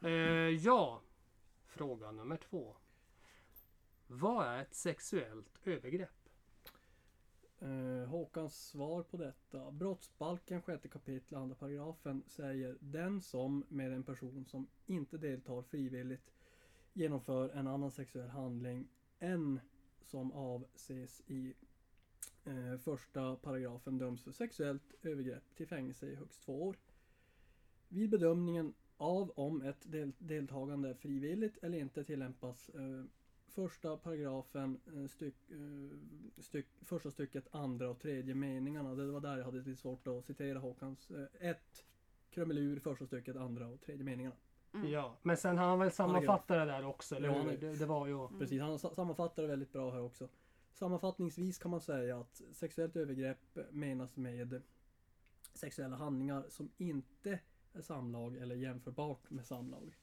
Eh, ja, fråga nummer två. Vad är ett sexuellt övergrepp? Eh, Håkans svar på detta. Brottsbalken 6 kapitel 2 paragrafen säger den som med en person som inte deltar frivilligt genomför en annan sexuell handling än som avses i eh, första paragrafen döms för sexuellt övergrepp till fängelse i högst två år. Vid bedömningen av om ett del deltagande är frivilligt eller inte tillämpas eh, första paragrafen, eh, styck, eh, styck, första stycket, andra och tredje meningarna. Det var där jag hade lite svårt att citera Håkans. Eh, ett krumelur, första stycket, andra och tredje meningarna. Mm. Ja, men sen har han väl sammanfattat det där också, eller Ja, hur? Det, det var ju... Precis, han sa- sammanfattar det väldigt bra här också. Sammanfattningsvis kan man säga att sexuellt övergrepp menas med sexuella handlingar som inte är samlag eller jämförbart med samlag.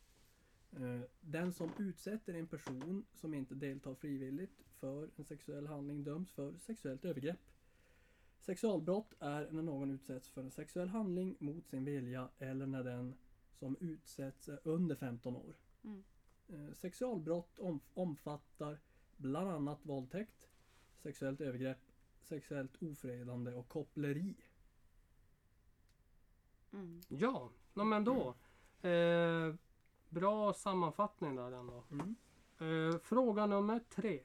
Eh, Den som utsätter en person som inte deltar frivilligt för en sexuell handling döms för sexuellt övergrepp. Sexualbrott är när någon utsätts för en sexuell handling mot sin vilja eller när den som utsätts är under 15 år. Mm. Eh, Sexualbrott om, omfattar bland annat våldtäkt, sexuellt övergrepp, sexuellt ofredande och koppleri. Mm. Ja, men då. Eh, bra sammanfattning där ändå. Mm. Eh, fråga nummer tre.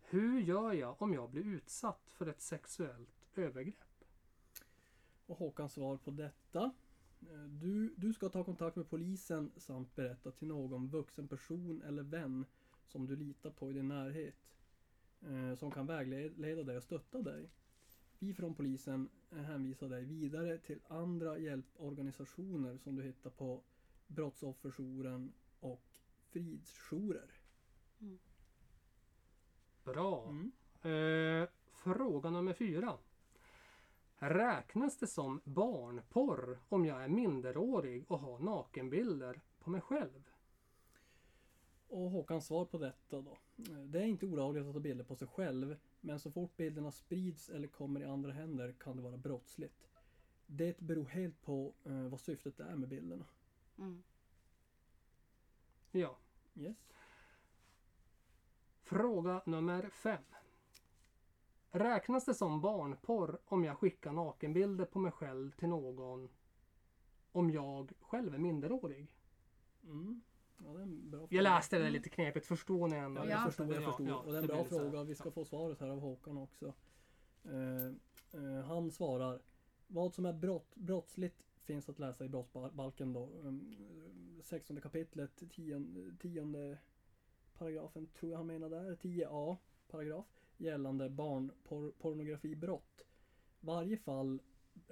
Hur gör jag om jag blir utsatt för ett sexuellt övergrepp? Och Håkans svar på detta. Eh, Du, du ska ta kontakt med polisen samt berätta till någon vuxen person eller vän som du litar på i din närhet. eh, Som kan vägleda dig och stötta dig. Vi från polisen eh, hänvisar dig vidare till andra hjälporganisationer som du hittar på Brottsofferjouren och fridsjourer. Bra. Mm. Eh, fråga nummer fyra. Räknas det som barnporr om jag är minderårig och har nakenbilder på mig själv? Och Håkans svar på detta då. Det är inte olagligt att ta bilder på sig själv, men så fort bilderna sprids eller kommer i andra händer kan det vara brottsligt. Det beror helt på eh, vad syftet är med bilderna. Mm. Ja. Yes. Fråga nummer fem. Räknas det som barnporr om jag skickar nakenbilder på mig själv till någon om jag själv är minderårig? Mm. Ja, det är en bra Jag fråga. läste det lite knepigt, förstår ni ändå? Ja, Ja. jag förstår, jag Ja, förstår. ja, och det är en bra fråga. Vi ska få svaret här av Håkan också. Eh, Eh, han svarar Vad som är brott, brottsligt finns att läsa i brottsbalken då. Ehm, 16 kapitlet, 10, 10 paragrafen tror jag han menar där, 10a paragraf gällande barnpornografibrott. Varje fall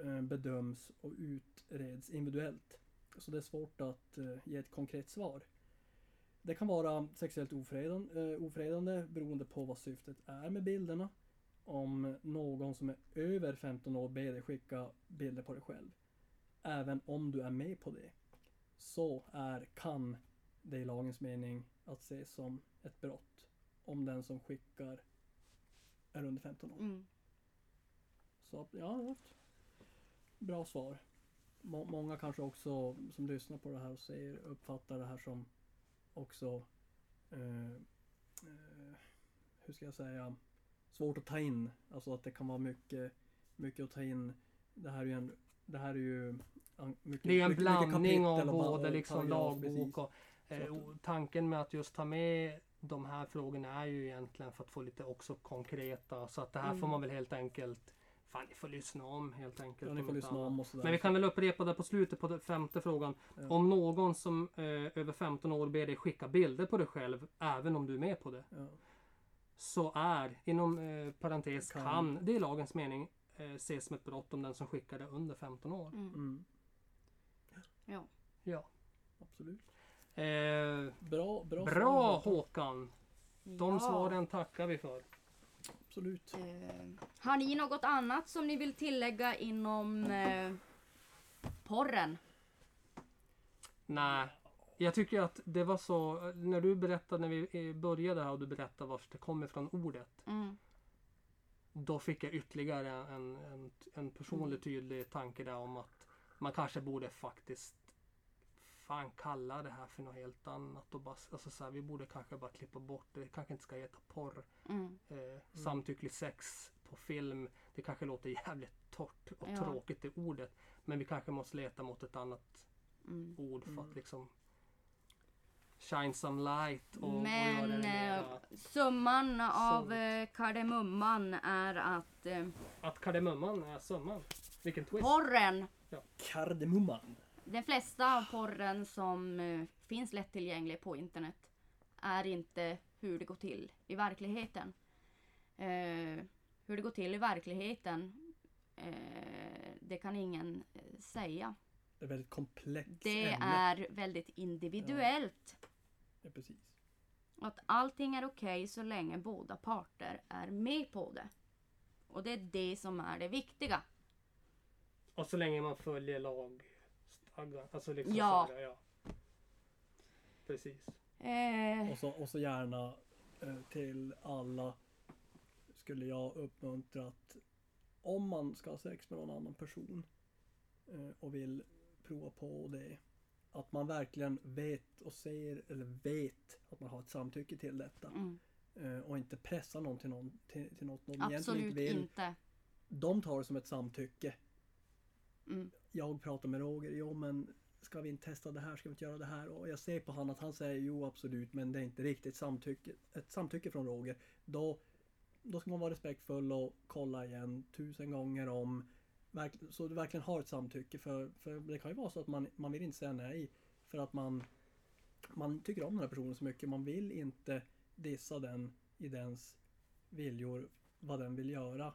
eh, bedöms och utreds individuellt. Så det är svårt att eh, ge ett konkret svar. Det kan vara sexuellt ofredande, eh, ofredande beroende på vad syftet är med bilderna. Om någon som är över 15 år ber dig skicka bilder på dig själv. Även om du är med på det. Så är, kan det i lagens mening att ses som ett brott. Om den som skickar är under 15 år. Mm. Så ja, bra svar. Må, många kanske också som lyssnar på det här och ser, uppfattar det här som också eh, eh, hur ska jag säga svårt att ta in. Alltså att det kan vara mycket, mycket att ta in. Det här är ju en det här är ju mycket, Det är en mycket- mycket blandning av och ba- både och liksom lagbok och eh, och tanken med att just ta med de här frågorna är ju egentligen för att få lite också konkreta. Så att det här Mm. får man väl helt enkelt Fan, ni får lyssna om helt enkelt. Ja, ni får lyssna om och sådär. Men vi kan väl upprepa det på slutet på den femte frågan. Ja. Om någon som eh, över 15 år ber dig skicka bilder på dig själv, även om du är med på det, Ja. så är, inom eh, parentes, Kan. kan, det i lagens mening eh, ses som ett brott om den som skickar det under 15 år. Mm. Mm, Ja. Ja. absolut. Eh, Bra, bra, bra. Håkan! De Ja. svaren tackar vi för. Absolut. Eh, har ni något annat som ni vill tillägga inom eh, porren? Nej, jag tycker att det var så, när du berättade när vi eh, började här och du berättade var det kommer från ordet. Mm. Då fick jag ytterligare en, en, en personlig tydlig tanke där om att man kanske borde faktiskt fan kalla det här för något helt annat. Och bara, alltså så här, vi borde kanske bara klippa bort det. Det kanske inte ska heta porr. Mm. Eh, samtycklig sex på film. Det kanske låter jävligt torrt och Ja. tråkigt det ordet. Men vi kanske måste leta mot ett annat Mm. ord för Mm. att liksom shine some light och, och Men det eh, summan av Sånt. eh, kardemumman är att eh, Att kardemumman är summan. Vilken twist. porren, Kardemumman. den flesta av porren som eh, finns lättillgänglig på internet är inte hur det går till i verkligheten. Eh, hur det går till i verkligheten, eh, det kan ingen eh, säga. Det är väldigt komplext Det ämne. är väldigt individuellt. Ja, precis. Att allting är okej så länge båda parter är med på det. Och det är det som är det viktiga. Och så länge man följer lagstadgan. Alltså liksom Ja. här, ja. Precis. Eh, Och så, och så gärna eh, till alla skulle jag uppmuntra att om man ska ha sex med någon annan person eh, och vill prova på det att man verkligen vet och ser eller vet att man har ett samtycke till detta mm, eh, och inte pressa någon till, någon, till, till något någon egentligen absolut inte vill. inte. De tar det som ett samtycke. Mm, Jag pratar med Roger, jo men ska vi inte testa det här, ska vi inte göra det här? Och jag ser på han att han säger jo absolut men det är inte riktigt samtycke, ett samtycke från Roger. Då, då ska man vara respektfull och kolla igen tusen gånger om så du verkligen har ett samtycke. För, för det kan ju vara så att man, man vill inte säga nej för att man, man tycker om den här personen så mycket. Man vill inte dissa den i dens viljor, vad den vill göra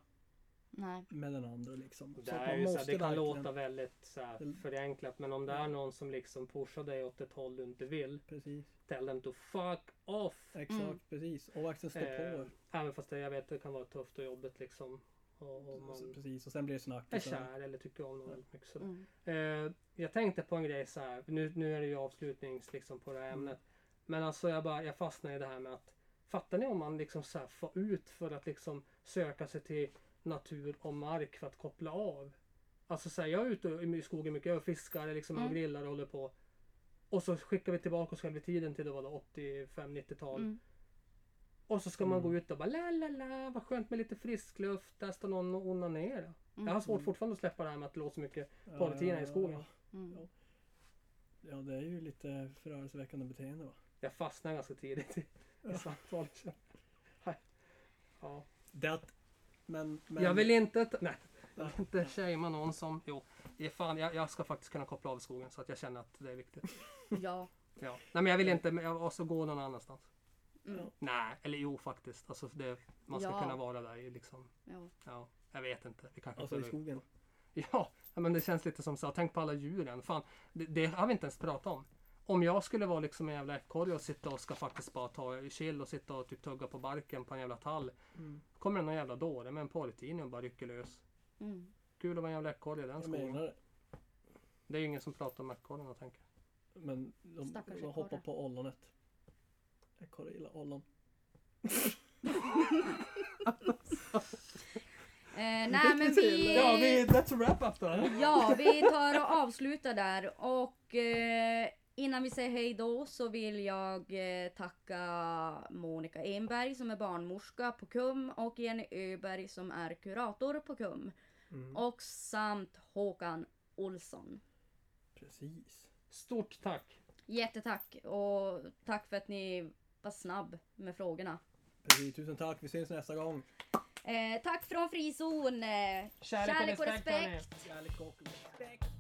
nej. med den andra liksom. Det, att är man ju så här, måste det kan verkligen- låta väldigt så här, förenklat men om det är någon som liksom pushar dig åt ett håll du inte vill. Precis. Tell them to fuck off. Exakt, Mm. precis. Och verkligen stå Eh, på. även fast det, jag vet det kan vara tufft och jobbigt liksom. Och, och man Precis, och sen blir det snack. är sen- kär eller tycker om någon väldigt mycket. Sådär. Mm, Eh, jag tänkte på en grej så här. Nu, nu är det ju avslutnings liksom, på det här ämnet. Men alltså jag, bara, jag fastnade i det här med att Fattar ni om man liksom så här får ut för att liksom söka sig till natur och mark för att koppla av? Alltså så här, jag är ute i skogen mycket, jag fiskar liksom, Mm. grillar och håller på. Och så skickar vi tillbaka oss själva i tiden till det var då 85-90-tal. mm, Och så ska man Mm. gå ut och bara la la la, vad skönt med lite frisk luft, där står någon och onanerar. Jag har mm, svårt fortfarande att släppa det här med att det låter så mycket Ja, porrtidningar ja, i skogen. Ja, mm. Ja. ja, det är ju lite förargelseväckande beteende va? Jag fastnade ganska tidigt i, i samtalet. Ja. Det att, men, men, Jag vill inte... ta- Nej. Jag vill inte shamea någon som... Jo, det är fan, jag, jag ska faktiskt kunna koppla av i skogen så att jag känner att det är viktigt. Ja. Ja. Nej men jag vill inte, jag måste gå någon annanstans. Mm. Nej, eller jo faktiskt. Alltså det, man ska Ja. kunna vara där i liksom. ja. Ja, jag vet inte. Vi kanske Alltså i skogen. Ja, men det känns lite som så. Tänk på alla djuren. Fan, det, det har vi inte ens pratat om. Om jag skulle vara liksom en jävla ekorre och sitta och ska faktiskt bara ta chill och sitta och typ tugga på barken på en jävla tall. Mm. Kommer det någon jävla dåre med en porrtidning och bara rycker lös. Mm. Kul att vara en jävla ekorre i den skogen. det. Det är ju ingen som pratar om ekorrarna tänker jag. Men de, de hoppar på ollonet. Ekorre gillar ollon. Eh, nej men vi... Ja, vi, that's a wrap up då. Ja, vi tar och avslutar där och eh, innan vi säger hej då så vill jag eh, tacka Monica Enberg som är barnmorska på KUM och Jenny Öberg som är kurator på KUM. Mm. Och samt Håkan Olsson. Precis. Stort tack. Jättetack och tack för att ni var snabb med frågorna. Precis. Tusen tack. Vi ses nästa gång. Eh, tack från Frizon! Eh, Kärlek och respekt. Kärlek och respekt.